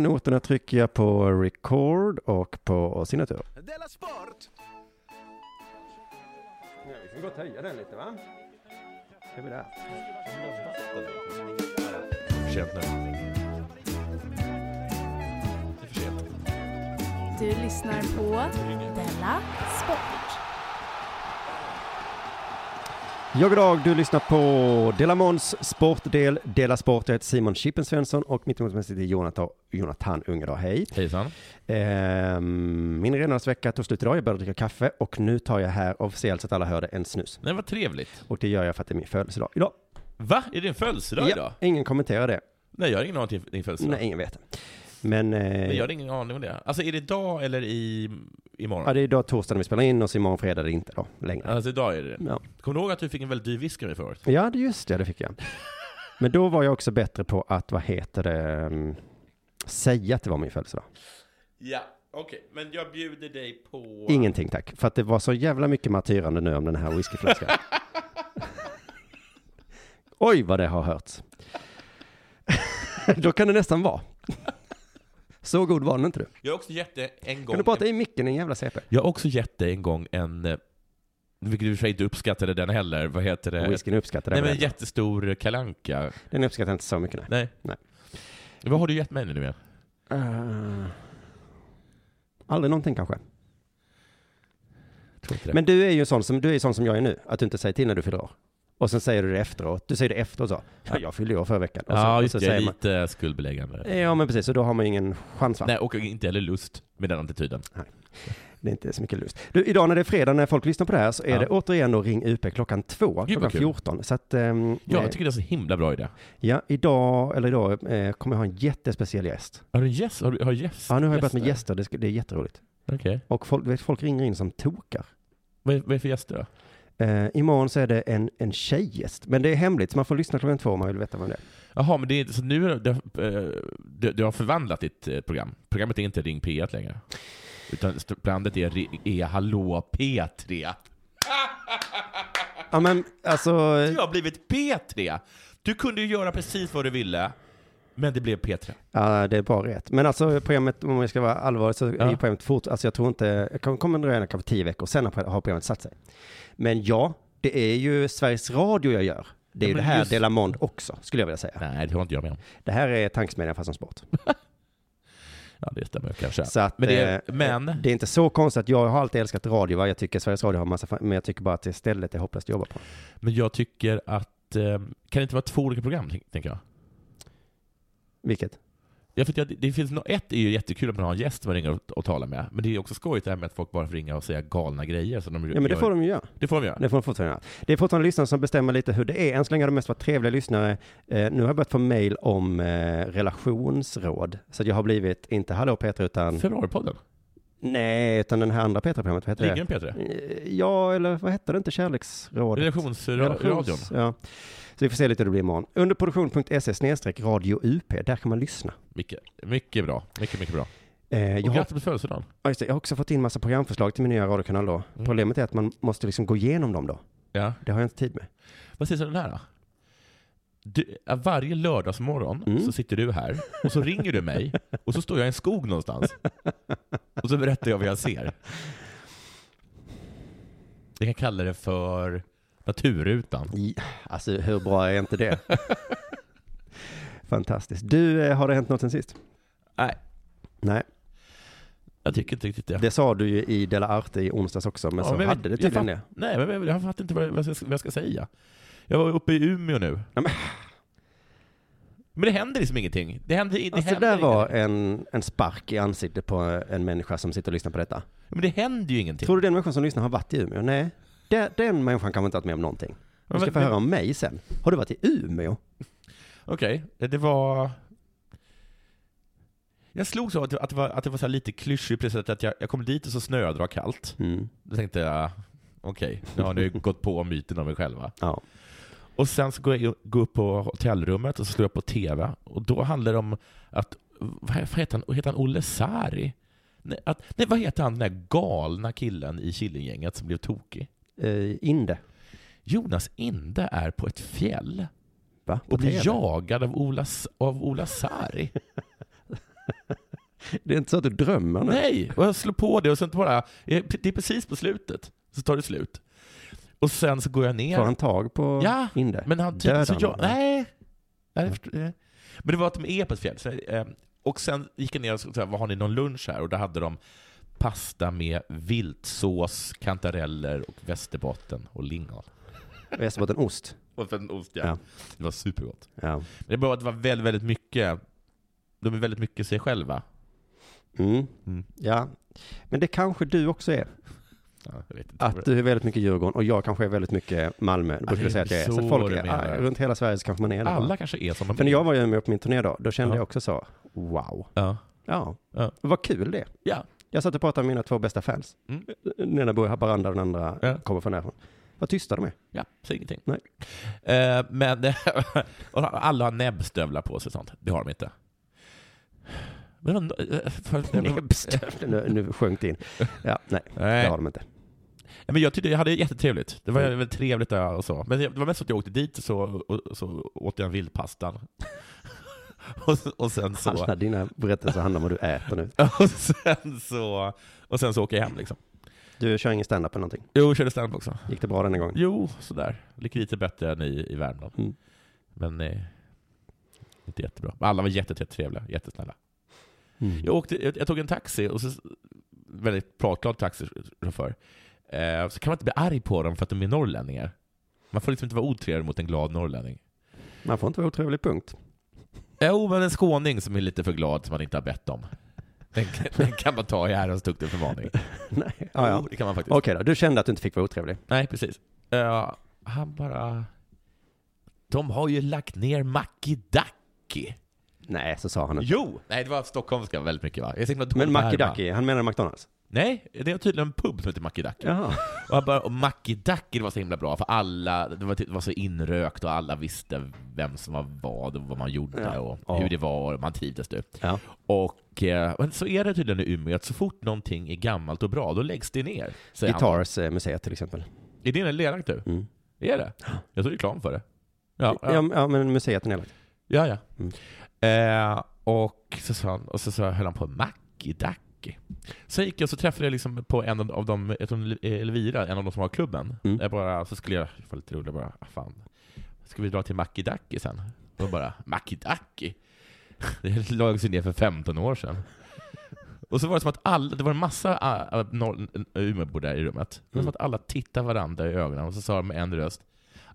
Noterna trycker jag på record och på signatur. Della Sport! Ja, vi kan gott höja den lite va? Ska vi där? För sent nu. Det är för sent. Du lyssnar på Della Sport. Jag god dag, du lyssnar på Delamons sportdel Dela Sport. Jag heter Simon Chippen Svensson och mitt emot mig sitter Jonathan, Jonathan Ungedag. Hej. Hejsan. Ehm, min renhållningsvecka tog slut idag. Jag började dricka kaffe och nu tar jag här officiellt så att alla hör det en snus. Nej, vad trevligt. Och det gör jag för att det är min födelsedag idag. Va? Är det en födelsedag idag? ingen kommenterar det. Nej, jag har ingen aning om din födelsedag. Nej, ingen vet det. Men, eh, Men jag har ingen aning om det. Alltså, är det idag eller i, imorgon? ja, det är idag torsdag när vi spelar in och så imorgon fredag är det inte då längre. Alltså, idag är det det. Ja. Kommer du ihåg att du fick en väldigt dyr whisky av mig förra året? Ja, det just det, det fick jag. Men då var jag också bättre på att, vad heter det, mm, säga att det var min födelsedag. Ja, okej. Men jag bjuder dig på... Ingenting tack, för att det var så jävla mycket martyrande nu om den här whiskyflaskan. Oj, vad det har hörts. Då kan det nästan vara. Så god var den inte du. Jag har också gett dig en gång... Kan du prata i micken, en jävla CP? Jag har också gett dig en gång en... eh, Vilket du för inte uppskattade den heller. Vad heter det? Whiskyn uppskattar Nej, den. men en jättestor kalanka. Den uppskattar jag inte så mycket. Nej. Nej. Nej. Vad har du gett mig nu igen? Uh, aldrig någonting kanske. Men du är ju sån som, du är sån som jag är nu, att du inte säger till när du fyller år. Och sen säger du det efteråt. Du säger det efteråt så. Ja, jag fyllde år förra veckan. Och så, ja, och just så det. Säger man, lite skuldbeläggande. Ja, men precis. Och då har man ju ingen chans va? Nej, och inte heller lust med den attityden. Det är inte så mycket lust. Du, idag när det är fredag, när folk lyssnar på det här, så är Ja. det återigen då Ring UP klockan två, klockan kul. 14. Så att, ehm, Ja, eh, jag tycker det är så himla bra idé. ja, idag, eller idag, eh, kommer jag ha en jättespeciell gäst. Har du gäst? Har du har gäst? Ja, nu har jag börjat med gäster? det, det är jätteroligt. Okej. Och folk, vet, folk ringer in som tokar. Vad, är, vad är för gäster då? Eh, imorgon så är det en, en tjejgäst, men det är hemligt, så man får lyssna klockan två om man vill veta vem det är. Jaha, men det är, så nu är det, eh, du, du har förvandlat ditt eh, program. Programmet är inte Ring P1 längre. Utan programmet är, är Hallå P3. Ja, men alltså, Du har blivit P3! Du kunde ju göra precis vad du ville, men det blev P3. ja, det är bara rätt. Men alltså programmet, om jag ska vara allvarlig, så Ja. är programmet fort, alltså jag tror inte, det kommer dröja kanske tio veckor, sen har har programmet satt sig. Men ja, det är ju Sveriges Radio jag gör. Det är Ja, ju det här just- Delamond också, skulle jag vilja säga. Nej, det håller inte jag med om. Det här är tankesmedjan fast som sport. Ja, det stämmer kanske. Så att, men, det, är- eh, men Det är inte så konstigt att jag har alltid älskat radio, va? Jag tycker Sveriges Radio har massa, men jag tycker bara att det stället är hopplöst att jobba på. Men jag tycker att, eh, kan det inte vara två olika program, tänk- tänker jag? Vilket? Ja, för jag, det finns no, ett är ju jättekul att man har en gäst man ringer och, och talar med, men det är också skojigt det här med att folk bara får ringa och säga galna grejer. Så de Ja, men det gör- får de ju göra. det får de göra. Det får de fortfarande göra. Det är fortfarande lyssnare som bestämmer lite hur det är. Än så länge har det mest varit trevliga lyssnare. Eh, nu har jag börjat få mail om eh, relationsråd. Så att jag har blivit, inte Hallå Petra, utan... Februaripodden? Nej, utan den här andra Petra-programmet, vad heter Ringer det? P3? Eh, Ja, eller vad hette det inte? Kärleksrådet? Relationsradion? Ja. Så vi får se lite hur det blir imorgon. Under produktion.se snedstreck radio UP, där kan man lyssna. Mycket, mycket bra. Mycket, mycket bra. Eh, jag, grattis på födelsedagen. ja, jag har också fått in massa programförslag till min nya radiokanal då. Mm. Problemet är att man måste liksom gå igenom dem då. Ja. Det har jag inte tid med. Vad sägs om den här då? Du, varje lördagsmorgon Mm. så sitter du här och så ringer du mig och så står jag i en skog någonstans. Och så berättar jag vad jag ser. Jag kan kalla det för Naturrutan. I, alltså hur bra är inte det? Fantastiskt. Du, eh, har det hänt något sen sist? Nej, Nej, jag tycker inte riktigt det. det sa du ju i Dela Arte i onsdags också, men Ja, så men hade det tydligen det. Nej, men jag fattar inte vad jag, ska, vad jag ska säga. Jag var uppe i Umeå nu. Ja, men- Men det händer liksom ingenting. Det händer, det Alltså det händer där var en, en spark i ansiktet på en människa som sitter och lyssnar på detta. Men det händer ju ingenting. Tror du den människan som lyssnar har varit i Umeå? Nej, den, den människan kan inte varit med om någonting. Du ska få höra om mig sen. Har du varit i Umeå? Okej, det var... Jag slog så att det, att det var, att det var så här lite klyschigt, precis att jag, jag kom dit och så snöade det var kallt. Mm. Då tänkte jag, okej, nu har ni gått på myten om er själva. Ja. Och sen så går jag går upp på hotellrummet och så slår jag på TV. Och då handlar det om att, vad heter han, heter han Olle Sari? Nej, att, nej, vad heter han, den där galna killen i Killinggänget som blev tokig? Eh, Inde. Jonas Inde är på ett fjäll Va? På och blir jagad av Ola, av Ola Sari. Det är inte så att du drömmer nu? Nej, och jag slår på det och sen bara, det är precis på slutet, så tar det slut. Och sen så går jag ner. Får han tag på Ja, Inde? Men han typ, så jag, nej. nej. eh. Men det var att de är på ett fjäll. Eh, och sen gick jag ner och sa, vad har ni någon lunch här? Och då hade de pasta med viltsås, kantareller och västerbotten och lingon. Västerbottenost? Och en ost, ja. Ja. Det var supergott. Ja. Men det var att det var väldigt, väldigt mycket, de är väldigt mycket sig själva. Mm. Mm. Ja. Men det kanske du också är. Ja, jag vet inte. Att du är väldigt mycket Djurgården och jag kanske är väldigt mycket Malmö. Det brukar jag säga är att jag är. Så folk är, runt hela Sverige så kanske man är det. Alla kanske är som de För när är. jag var ju med på min turné då, då kände Ja. jag också så, wow. Ja. Ja, Ja. vad kul det är. Ja. Jag satt och pratade med mina två bästa fans. Mm. Den ena bor i Haparanda och den andra Ja. kommer från därifrån. Vad tysta de är. Ja, säg ingenting. Nej. Eh, men och alla har näbbstövlar på sig och sånt. Det har de inte. Men, eh, för, Näbbstövlar, nu, nu sjönk det in. Ja, nej, det Nej. har de inte. Ja, Men jag tyckte jag hade det jättetrevligt. Det var väldigt trevligt där och så. Men det var mest att jag åkte dit och så, och, så åt jag en vildpastan. och, och sen så... Alla dina berättelser handlar om vad du äter nu. Och sen så, och sen så åker jag hem liksom. Du kör ingen stand-up eller någonting? Jo, jag körde stand också. Gick det bra denna gången? Jo, sådär. Lite lite bättre än i, i Värmland. Mm. Men eh, inte jättebra. Alla var jätte, jättetrevliga, jättesnälla. Mm. Jag, åkte, jag, jag tog en taxi, och så, väldigt pratglad taxichaufför. Eh, så kan man inte bli arg på dem för att de är norrlänningar. Man får liksom inte vara otrevlig mot en glad norrlänning. Man får inte vara otrevlig, punkt. Jo, men en skåning som är lite för glad som man inte har bett om. Den, den kan man ta i ärans tukten förmaning. Nej, ja, ja. Jo, det kan man faktiskt. Okej då, du kände att du inte fick vara otrevlig. Nej, precis. Eh, han bara... De har ju lagt ner Makidaki. Nej, så sa han inte. Jo! Nej, det var stockholmska väldigt mycket va? Jag är så himla dålig Men på att härma. Makidaki, han menar McDonalds? Nej, det är tydligen en pub som heter Makidaki. Jaha. Och, han bara, och Makidaki det var så himla bra, för alla, det var, det var så inrökt och alla visste vem som var vad och vad man gjorde Ja. och Ja. hur det var och man trivdes du. Ja. Och eh, men så är det tydligen i Umeå, att så fort någonting är gammalt och bra, då läggs det ner. säger han. Guitars eh, museet till exempel. Är det nedlagt du? Mm. Är det? Jag såg reklam för det. Ja, ja. Ja, men museet är nedlagt. Ja, ja. Mm. Eh, och så sa han, och så sa, höll han på Makidaki. Så gick jag och så träffade jag liksom på en av dem, jag tror Elvira, en av de som har klubben. Mm. Jag bara, så skulle jag, jag var lite rolig, jag bara, ah, fan, ska vi dra till Makidaki sen? Och bara, Makidaki? Det lades ju ner för 15 år sedan. Och så var det som att alla, det var en massa uh, norr- Umeåbor där i rummet. Det var som Mm. att alla tittade varandra i ögonen och så sa de med en röst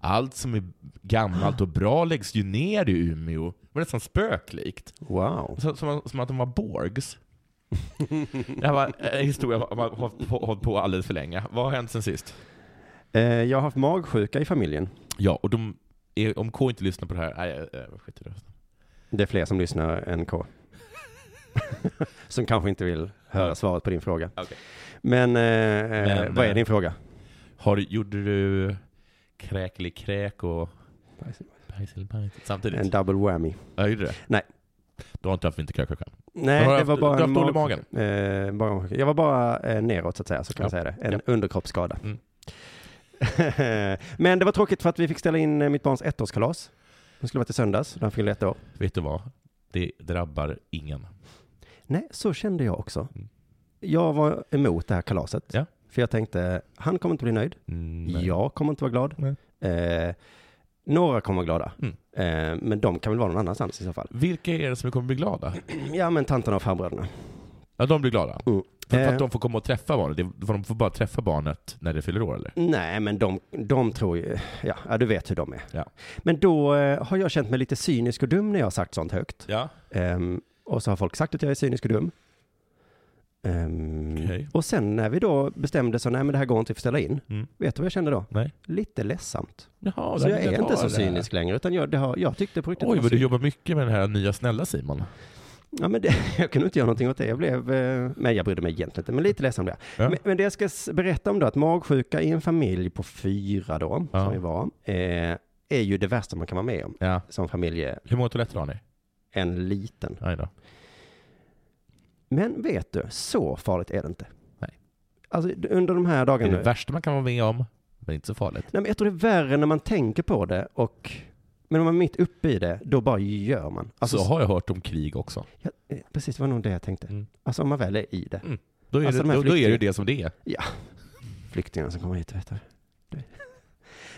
allt som är gammalt och bra läggs ju ner i Umeå. Det var nästan spöklikt. Wow. Som, som, som att de var Borgs. Det här var en historia som har hållit på, alldeles för länge. Vad har hänt sen sist? Eh, jag har haft magsjuka i familjen. Ja, och de, är, om K inte lyssnar på det här, nej, äh, skit i det. Det är fler som lyssnar än K. som kanske inte vill höra svaret på din fråga. Okej. Men, eh, Men, vad är eh, din fråga? Har, du- gjorde du kräkelikräk och bajselbajs samtidigt? En double whammy. Ja, gjorde det? Nej. Du har inte haft vinterkräksjuka? Nej, det var bara du en mag- magen? Eh, bara, jag var bara eh, neråt så att säga, så kan Ja. jag säga det. En Ja. underkroppsskada. Mm. Men det var tråkigt för att vi fick ställa in eh, mitt barns ettårskalas. Det skulle varit i söndags, när han fyllde ett år. Vet du vad? Det drabbar ingen. Nej, så kände jag också. Mm. Jag var emot det här kalaset. Ja. För jag tänkte, han kommer inte bli nöjd. Mm. Jag kommer inte vara glad. Eh, några kommer vara glada. Mm. Eh, men de kan väl vara någon annanstans i så fall. Vilka är det som kommer bli glada? Ja, men tanterna och farbröderna. Ja, de blir glada. Mm. För, för Eh. att de får komma och träffa barnet? För de får bara träffa barnet när det fyller år, eller? Nej, men de, de tror ju, ja, ja, du vet hur de är. Ja. Men då eh, har jag känt mig lite cynisk och dum när jag har sagt sånt högt. Ja. Ehm, och så har folk sagt att jag är cynisk och dum. Ehm, Okej. Och sen när vi då bestämde så, nej men det här går inte att ställa in. Mm. Vet du vad jag kände då? Nej. Lite ledsamt. Jaha, så där jag är inte så cynisk längre, utan jag, har, jag tyckte på riktigt Oj, vad du jobbar mycket med den här nya snälla Simon. Ja, men det, jag kunde inte göra någonting åt det. Jag blev, eh, men jag brydde mig egentligen inte, men lite ledsen blev jag. Ja. Men, det jag ska berätta om då, att magsjuka i en familj på fyra då, Ja. som vi var, eh, är ju det värsta man kan vara med om ja. som familj, är Hur många toaletter har ni? en liten. Men vet du, så farligt är det inte. Nej. Alltså under de här Det är dagarna, det värsta man kan vara med om, men inte så farligt. nej, men jag tror det är värre när man tänker på det och Men om man är mitt uppe i det, då bara gör man. Alltså, så har jag hört om krig också. ja, eh, precis, det var nog det jag tänkte. Mm. Alltså om man väl är i det. Då är, Alltså, de det, här då, då är det det som det är. Flyktingarna som kommer hit, vet du.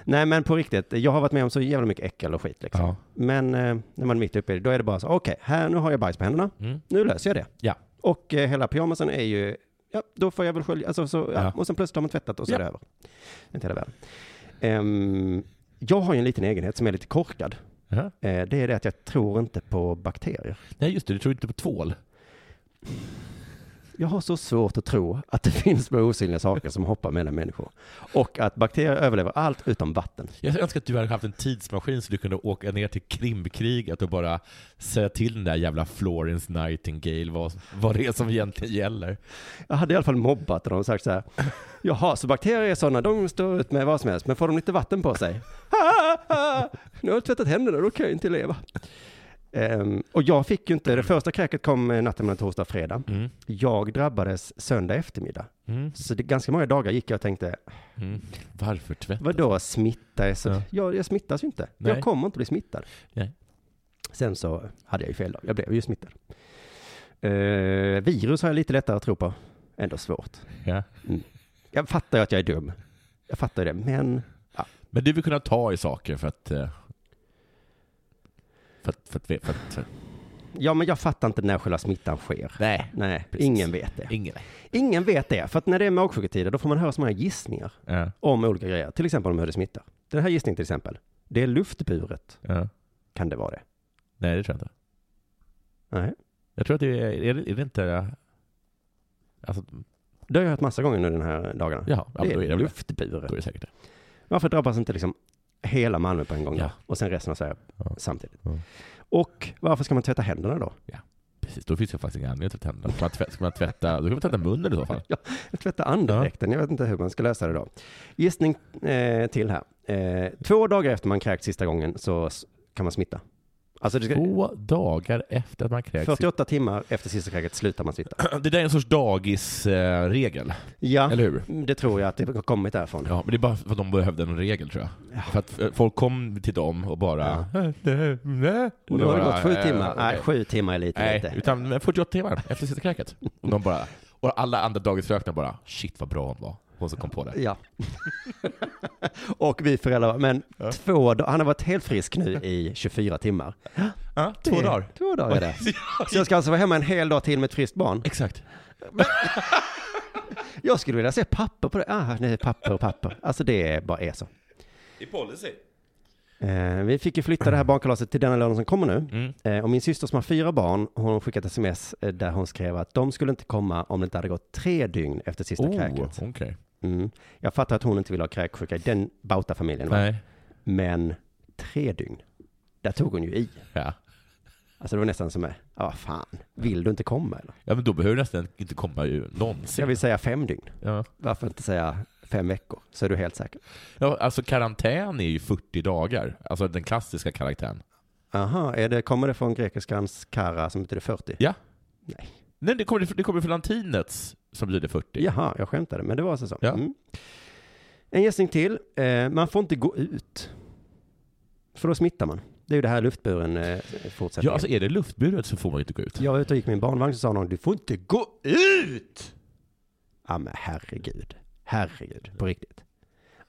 Nej men på riktigt, jag har varit med om så jävla mycket äckel och skit liksom. Ja. Men eh, när man är mitt uppe i det, då är det bara så, okej, här, nu har jag bajs på händerna, Mm. nu löser jag det. Ja. Och eh, hela pyjamasen är ju, ja, då får jag väl skölja, alltså så, ja. Ja. och sen plötsligt har man tvättat och så är det över. Inte hela världen. Ehm, jag har ju en liten egenhet som är lite korkad. Ja. Eh, det är det att jag tror inte på bakterier. Nej, just det. Du tror inte på tvål? Jag har så svårt att tro att det finns små osynliga saker som hoppar mellan människor. Och att bakterier överlever allt utom vatten. Jag önskar att du hade haft en tidsmaskin så du kunde åka ner till Krimkriget och bara säga till den där jävla Florence Nightingale vad, vad det är som egentligen gäller. Jag hade i alla fall mobbat dem och sagt så här. Jaha, så bakterier är sådana, de står ut med vad som helst, men får de lite vatten på sig? nu har jag tvättat händerna, då kan jag inte leva. Ehm, och jag fick ju inte, det första kräket kom eh, natten mellan torsdag och fredag. Mm. Jag drabbades söndag eftermiddag. Mm. Så det, ganska många dagar gick jag och tänkte, Mm. Varför tvätta? vadå smitta? Så, Ja. jag, jag smittas ju inte. Nej. Jag kommer inte bli smittad. Nej. Sen så hade jag ju fel dag, jag blev ju smittad. Eh, virus har jag lite lättare att tro på. Ändå svårt. Ja. Jag fattar ju att jag är dum. Jag fattar det, men Men du vill kunna ta i saker för att... eh, För för för för ja, men jag fattar inte när själva smittan sker. Nej. Nej, Precis. ingen vet det. Ingen. Ingen vet det, för att när det är magsjuketider, då får man höra så många gissningar Ja. om olika grejer. Till exempel om hur det smittar. Den här gissningen till exempel, det är luftburet. Ja. Kan det vara det? Nej, det tror jag inte. Nej. Jag tror att det är... Är det, är det inte... Alltså, Det har jag hört massa gånger nu den här dagarna. ja, ja det är är det det. luftburet. Då är det säkert det. Varför drabbas inte liksom hela Malmö på en gång då? Ja. Och sen resten av Sverige Ja. samtidigt? Ja. Och varför ska man tvätta händerna då? Precis, då finns det faktiskt ingen anledning att tvätta händerna. Ska man tvätta, ska man tvätta, då kan man tvätta munnen i så fall. Tvätta andedräkten, jag vet inte hur man ska lösa det då. Gissning eh, till här. Eh, två dagar efter man kräkt sista gången så kan man smitta. Alltså ska, Två dagar efter att man kräks. 48 timmar efter sista kräket slutar man smitta. Det där är en sorts dagisregel, Ja, eller hur? det tror jag att det har kommit därifrån. Ja, men det är bara för att de behövde en regel tror jag. Ja. För att eh, folk kom till dem och bara... Och Nu har det gått sju eh, timmar. Nej, sju timmar är lite Nej, lite. utan men 48 timmar efter sista kräket. Och de bara... Och alla andra dagisfröknar bara, shit vad bra hon var. Hon som kom på det. Ja. och vi föräldrar, men Ja. två dagar, han har varit helt frisk nu i 24 timmar. Ja, två Det- dagar. Två dagar är det. Så jag ska alltså vara hemma en hel dag till med ett friskt barn. Exakt. Jag skulle vilja se papper på det. Ah, nej, papper och papper. Alltså det bara är så. I policy. Eh, vi fick ju flytta det här barnkalaset till denna lördag som kommer nu. Mm. Eh, och min syster som har fyra barn, hon skickat ett sms eh, där hon skrev att de skulle inte komma om det inte hade gått tre dygn efter sista Oh, kräket. okej. Mm. Jag fattar att hon inte vill ha kräksjuka i den Bauta-familjen. va? Men tre dygn, där tog hon ju i. Ja. Alltså det var nästan som, ja vad fan, vill du inte komma eller? ja, men då behöver du nästan inte komma ju någonsin. Jag vill säga fem dygn. Ja. Varför inte säga fem veckor? Så är du helt säker. ja, alltså karantän är ju 40 dagar. Alltså den klassiska karantän. Aha, är det, kommer det från grekiskans kara som betyder 40? Ja. Nej. Nej, det kommer, det kommer från latinets som betyder 40. Jaha, jag skämtade, men det var alltså så. Ja. Mm. En gissning till. Eh, man får inte gå ut. För då smittar man. Det är ju det här luftburen eh, fortsätter. Ja, alltså är det luftburet så får man inte gå ut. Jag var ute och gick med min barnvagn så sa någon, du får inte gå ut! Ja men herregud. Herregud, på riktigt.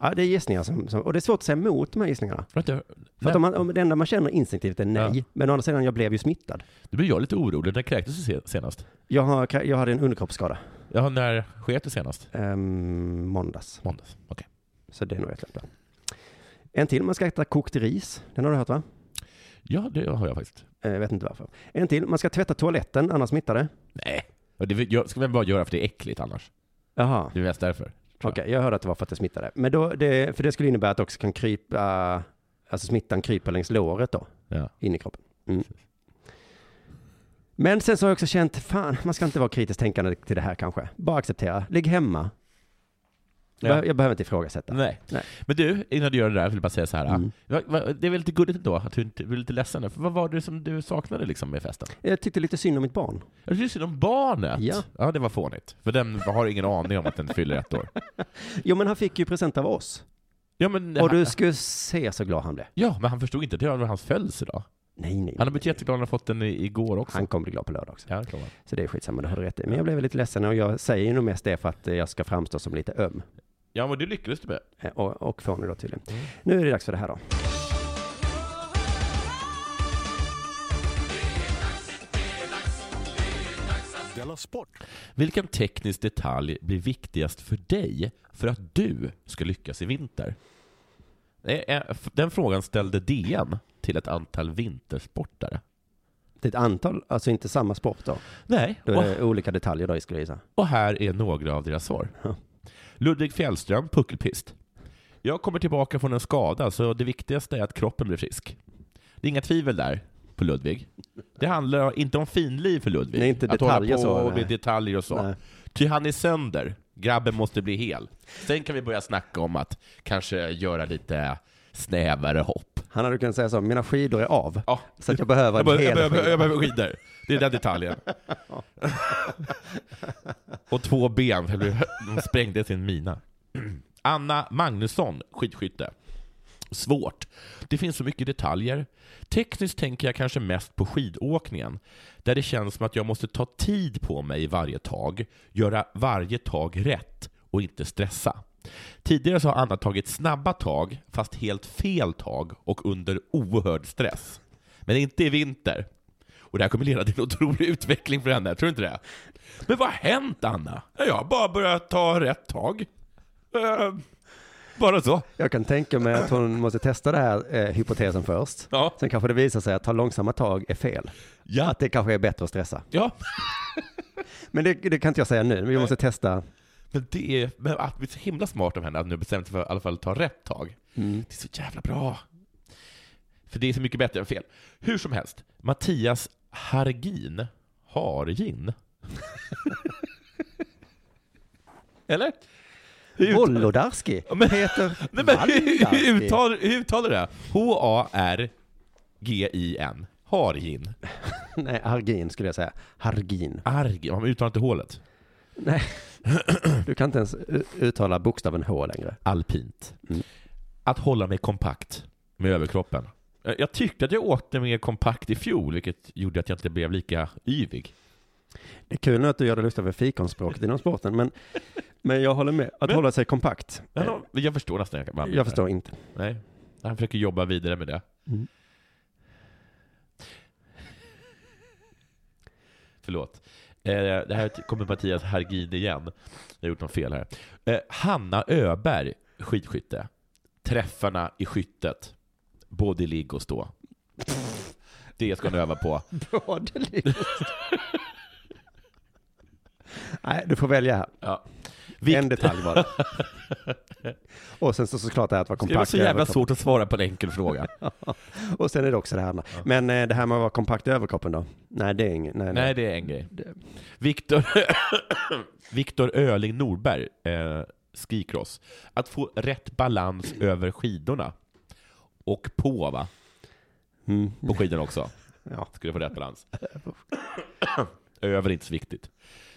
Ja, det är gissningar som, som, och det är svårt att säga emot de här gissningarna. Vänta, För att om man, om det enda man känner instinktivt är nej, Ja. men å andra sidan, jag blev ju smittad. Nu blir jag lite orolig. När kräktes du se- senast? Jag, har, jag hade en underkroppsskada, Ja, när sket du senast? um, måndags. Måndags. Okej. Så det är nog rätt lätt. En till, man ska äta kokt ris. Den har du hört va? Ja, det har jag faktiskt. Jag vet inte varför. En till, man ska tvätta toaletten, annars smittar det. Nej. Det jag ska väl bara göra för det är äckligt annars. Jaha, Det är mest därför. Okej, jag hörde att det var för att det smittade. Men då, det, för det skulle innebära att det också kan krypa, alltså smittan kryper längs låret då, Ja. in i kroppen. Mm. Men sen så har jag också känt, fan, man ska inte vara kritiskt tänkande till det här kanske. Bara acceptera, ligg hemma. Ja. Jag, behöver inte ifrågasätta. Nej. Nej. Men du, innan du gör det där vill jag bara säga så här. Mm. Det är väl lite gulligt ändå att du inte är lite ledsen. För vad var det som du saknade liksom med festen? Jag tyckte lite synd om mitt barn. Jag tyckte synd om barnet. Ja. ja, det var fånigt. För den har ingen aning om att den fyller ett år. Jo, men han fick ju present av oss. Ja, men, Och han, du skulle se så glad han blev. ja, men han förstod inte. Det var hans födelsedag. Nej, nej. Han har blivit jätteglad när han fått den igår också. Han kommer bli glad på lördag också. Ja, det. Så det är skitsamma, det har du rätt i. Men jag blev lite ledsen och jag säger ju nog mest det för att jag ska framstå som lite öm. Ja, men det lyckades du med. Eh, Och, och fånig då tydligen. Mm. Nu är det dags för det här då. Vilken teknisk detalj blir viktigast för dig för att du ska lyckas i vinter? Den frågan ställde DN till ett antal vintersportare. Det är ett antal, alltså inte samma sport då. Nej, Då och, är det olika detaljer då, skulle jag gissa. och här är några av deras svar. Ja. Ludvig Fjällström, puckelpist. Jag kommer tillbaka från en skada, så det viktigaste är att kroppen blir frisk. Det är inga tvivel där på Ludvig. Det handlar inte om finliv för Ludvig. Nej, inte att hålla detaljer på så, och med detaljer och så. Nej. Ty han är sönder. Grabben måste bli hel. Sen kan vi börja snacka om att kanske göra lite snävare hopp. Han hade kunnat säga så, mina skidor är av. Ja, Så att jag behöver jag, en behöver, jag, hel behöver, skida. jag behöver skidor. Det är den detaljen. och två ben, för de sprängde sin mina. Anna Magnusson, skidskytte. Svårt. Det finns så mycket detaljer. Tekniskt tänker jag kanske mest på skidåkningen, där det känns som att jag måste ta tid på mig varje tag, göra varje tag rätt och inte stressa. Tidigare så har Anna tagit snabba tag, fast helt fel tag och under oerhörd stress. Men inte i vinter. Och det här kommer leda till en otrolig utveckling för henne, tror du inte det? Men vad har hänt Anna? Jag har bara börjat ta rätt tag. Eh, bara så. Jag kan tänka mig att hon måste testa den här eh, hypotesen först. Ja. Sen kanske det visar sig att ta långsamma tag är fel. Ja. Att det kanske är bättre att stressa. Ja. Men det, det kan inte jag säga nu, men vi måste testa. Men det är, men att är så himla smart av henne att nu bestämt sig för att i alla fall ta rätt tag. Mm. Det är så jävla bra. För det är så mycket bättre än fel. Hur som helst, Mattias Hargin, Hargin. Eller? Volodarski men- heter Nej, men hur, uttalar, hur uttalar du det? H-A-R-G-I-N. Hargin. Nej, Hargin skulle jag säga. Hargin. Arg. Man uttalar inte hålet. Nej, du kan inte ens uttala bokstaven H längre. Alpint. Mm. Att hålla mig kompakt med överkroppen. Jag jag tyckte att jag åkte mer kompakt i fjol, vilket gjorde att jag inte blev lika yvig. Det är kul nu att du gör det lustigt över fikonspråket inom sporten, men, men jag håller med. Att Men- hålla sig kompakt. Men jag förstår nästan menar. Jag förstår inte. Nej. Han försöker jobba vidare med det. Mm. Förlåt. Eh, det här kommer Mattias Hargin igen. Jag har gjort något fel här. Eh, Hanna Öberg, skidskytte. Träffarna i skyttet. Både ligg och stå. Det ska hon öva på. Broderlig. Nej, du får välja här. Ja. En detalj bara. Och sen så såklart det här att vara Det var kompakt. så jävla överkroppen. svårt att svara på en enkel fråga. Och sen är det också det här. Men eh, det här med att vara kompakt i överkroppen då? Nej, det är inget. Nej, Nej, nej. det är en grej. Det- Viktor, Viktor Öling Norberg, eh, skicross. Att få rätt balans över skidorna. Och på, va? Mm. På skidorna också. Ja. Skulle få rätt balans. Över är inte så viktigt.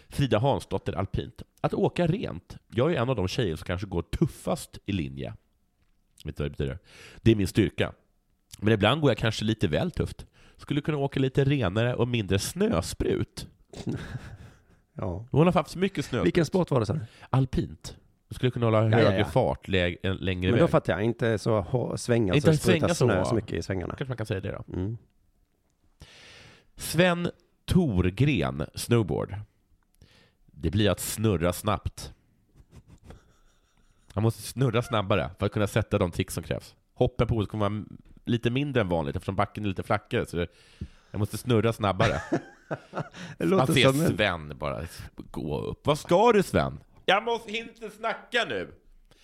Frida Hansdotter, alpint. Att åka rent. Jag är en av de tjejer som kanske går tuffast i linje. Vet du vad det betyder? Det är min styrka. Men ibland går jag kanske lite väl tufft. Skulle kunna åka lite renare och mindre snösprut. ja. Hon har haft så mycket snö. Vilken sport var det du? Alpint. Du skulle kunna hålla Ja, ja, högre ja. fart längre Men då väg. fattar jag, inte så svängar Inte så det sprutar svänga så. snö så mycket i svängarna. Kanske man kan säga det då. Mm. Sven Torgren, snowboard. Det blir att snurra snabbt. Man måste snurra snabbare för att kunna sätta de tricks som krävs. Hoppen på hovet kommer vara lite mindre än vanligt eftersom backen är lite flackare. Så det, jag måste snurra snabbare. Man ser som en... Sven bara gå upp. Vad ska du Sven? Jag måste inte snacka nu.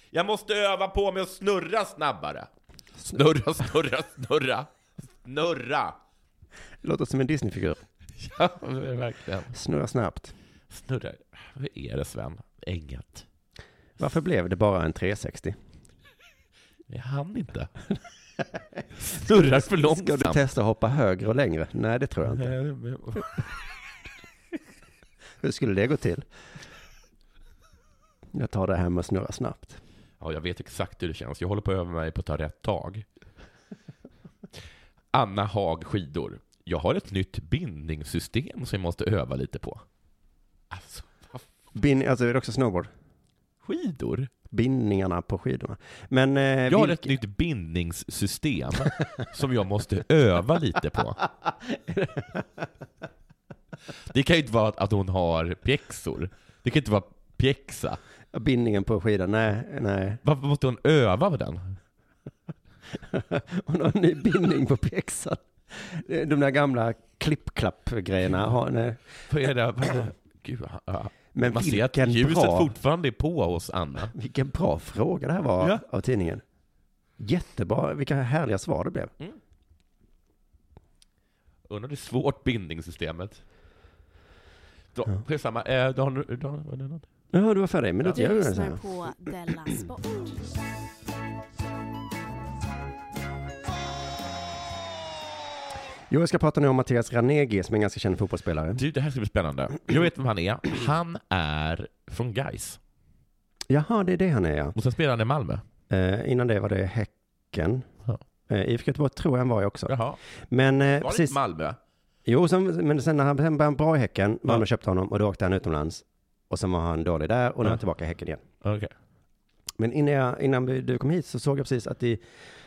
Jag måste öva på mig att snurra snabbare. Snurra, snurra, snurra. Snurra. Det låter som en Disneyfigur. Ja, verkligen. Snurra snabbt. Snurra. Vad är det Sven? Inget. Varför blev det bara en 360? Jag hann inte. Snurrar för Ska du långsamt. testa att hoppa högre och längre? Nej, det tror jag inte. Hur skulle det gå till? Jag tar det här med att snurra snabbt. Ja, jag vet exakt hur det känns. Jag håller på att öva mig på att ta rätt tag. Anna Hag skidor. Jag har ett nytt bindningssystem som jag måste öva lite på. Alltså, Bin, alltså är det också snowboard? skidor? Bindningarna på skidorna. Men eh, Jag har vilk- ett nytt bindningssystem som jag måste öva lite på. Det kan ju inte vara att- att hon har pjäxor. Det kan inte vara pjäxa. bindningen på skidan, nej, nej. Varför måste hon öva med den? Hon har en ny bindning på pjäxan. De där gamla klipp-klapp-grejerna. Vad är det? Är det? Gud, ja. Men Man ser att ljuset bra, fortfarande är på hos Anna. vilken bra fråga det här var Ja. av tidningen. Jättebra, vilka härliga svar det blev. Undrar hur svårt bindningssystemet. Då, skitsamma, eh, då har du... Då, var det något? Ja, du var färdig, men då Du gör vi det så lyssnar på Della Sport. Jo, jag ska prata nu om Mattias Ranegi som är en ganska känd fotbollsspelare. Du, det här ska bli spännande. Jag vet vem han är. Han är från Gais. Jaha, det är det han är ja. Och sen spelar han i Malmö. Eh, innan det var det Häcken. Ja. Eh, IFK Göteborg tror jag han var i också. Jaha. Men eh, Var det precis, inte Malmö? jo, sen, men sen när han sen började bra i Häcken, Malmö Ja. köpte honom och då åkte han utomlands. Och sen var han dålig där och nu är Ja. han tillbaka i Häcken igen. Okej. Men innan, jag, innan du kom hit så såg jag precis att i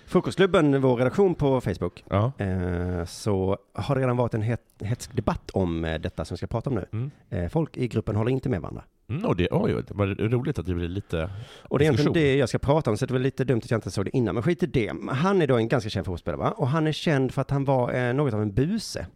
Frukostklubben, vår redaktion på Facebook, Ja. eh, så har det redan varit en het, hetsk debatt om eh, detta som vi ska prata om nu. Mm. Eh, folk i gruppen håller inte med varandra. Mm, och det, oj, det var roligt att det blir lite... Och det är egentligen det jag ska prata om, så det var lite dumt att jag inte såg det innan. Men skit i det. Han är då en ganska känd fotbollsspelare, va? Och han är känd för att han var eh, något av en buse.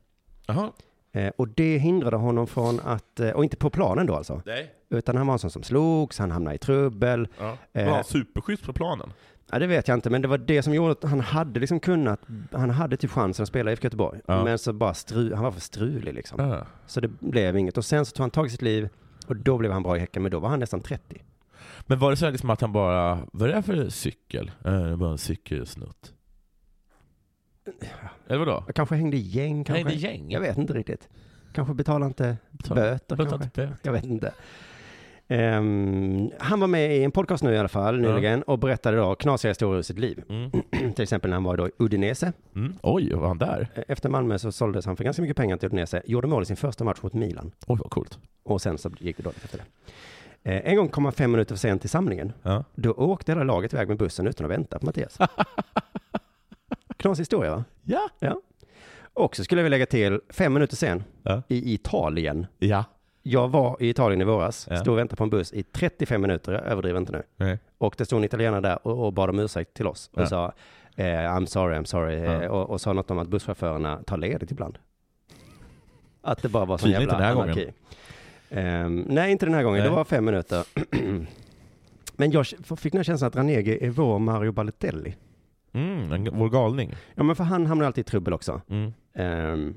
Jaha. Eh, och det hindrade honom från att, eh, och inte på planen då alltså, Nej. utan han var en sån som slogs, han hamnade i trubbel. Ja. Var han superschysst på planen? Ja, det vet jag inte, men det var det som gjorde att han hade liksom kunnat, han hade typ chansen att spela i IFK Göteborg. Ja. Men så bara stru, han var för strulig liksom. Ja. Så det blev inget. Och sen så tog han tag i sitt liv och då blev han bra i Häcken, men då var han nästan 30. Men var det så här liksom att han bara, vad är det för cykel? Eh, det bara en cykelsnutt. Eller vadå? Jag kanske hängde i gäng kanske. Är gäng. Jag vet inte riktigt. Kanske betala inte böter Betala kanske. inte böter. Jag vet inte. Ehm, han var med i en podcast nu i alla fall nyligen och berättade då knasiga historier ur sitt liv. Mm. Till exempel när han var då i Udinese. Mm. Oj, var han där? Efter Malmö så såldes han för ganska mycket pengar till Udinese. Gjorde mål i sin första match mot Milan. Oj, vad coolt. Och sen så gick det dåligt efter det. Eh, en gång kom han fem minuter för sent till samlingen. Ja. Då åkte hela laget iväg med bussen utan att vänta på Mattias. Knasig historia va? Ja. Ja. Och så skulle vi lägga till fem minuter sen Ja. i Italien. Ja. Jag var i Italien i våras, Ja. stod och väntade på en buss i 35 minuter, jag överdriver inte nu. Nej. Och det stod en italienare där och, och bad om ursäkt till oss och Ja. sa eh, I'm sorry, I'm sorry Ja. eh, och, och sa något om att busschaufförerna tar ledigt ibland. Att det bara var sån jävla anarki. Ehm, nej, inte den här gången, Nej. det var fem minuter. Men jag fick den här känslan att Ranegi är vår Mario Balotelli. Mm, en, vår galning. Ja, men för han hamnar alltid i trubbel också. Mm. Ehm,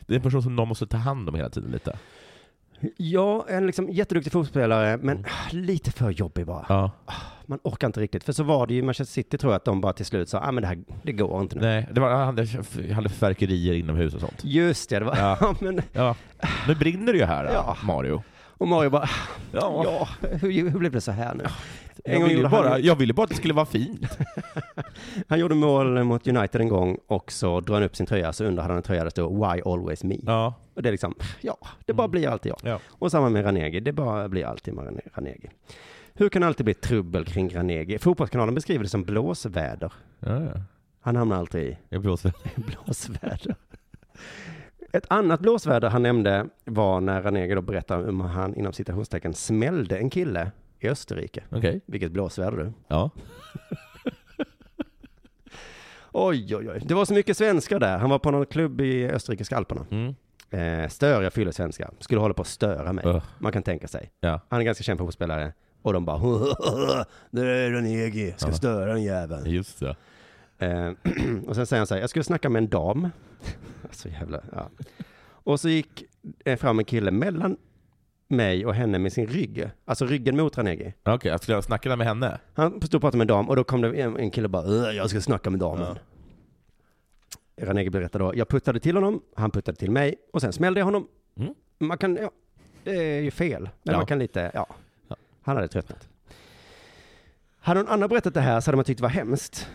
Det är en person som någon måste ta hand om hela tiden lite. Ja, en liksom jätteduktig fotbollsspelare, men Mm. lite för jobbig bara. Ja. Man orkar inte riktigt. För så var det ju i Manchester City tror jag att de bara till slut sa, ah, men det här, det går inte nu. Nej, det var, han hade, fyrverkerier inomhus och sånt. Just det, det var, ja. men, Ja. Nu brinner det ju här, Ja. Mario. Och Mario bara, Ja. ja, hur, hur blev det så här nu? En Jag ville, bara, han, jag ville bara att det skulle vara fint. han gjorde mål mot United en gång och så drog han upp sin tröja, så under hade han en tröja där det stod Why always me? Ja. Och det är liksom, ja, det bara Mm. blir alltid jag. Ja. Och samma med Ranegi, det bara blir alltid med Rane- Ranegi. Hur kan det alltid bli trubbel kring Ranegi? Fotbollskanalen beskriver det som blåsväder. Ja, ja. Han hamnar alltid i blåser. blåsväder. Ett annat blåsväder han nämnde var när Ranegi då berättade om hur han inom citationstecken smällde en kille i Österrike. Okej. Vilket blåsväder du. Ja. Oj, oj, oj. Det var så mycket svenskar där. Han var på någon klubb i österrikiska alperna. Mm. Eh, störiga fyllesvenskar. Skulle hålla på att störa mig. Ugh. Man kan tänka sig. Ja. Han är ganska känd fotbollsspelare. Och de bara, det är Ranegi, ska Ja. störa den jäveln. Just det. Eh, och sen säger han så här, jag skulle snacka med en dam. så jävla, ja. Och så gick eh, fram en kille mellan mig och henne med sin rygg. Alltså ryggen mot Ranegi. Okej, jag skulle snacka med henne. Han stod och pratade med en dam och då kom det en, en kille och bara, "Äh, jag ska snacka med damen. Ranegi berättade då, jag puttade till honom, han puttade till mig och sen smällde jag honom. Mm. Man kan, ja, det är ju fel, men Ja. man kan lite, ja. Ja. Han hade tröttnat. Hade någon annan berättat det här så hade man tyckt det var hemskt.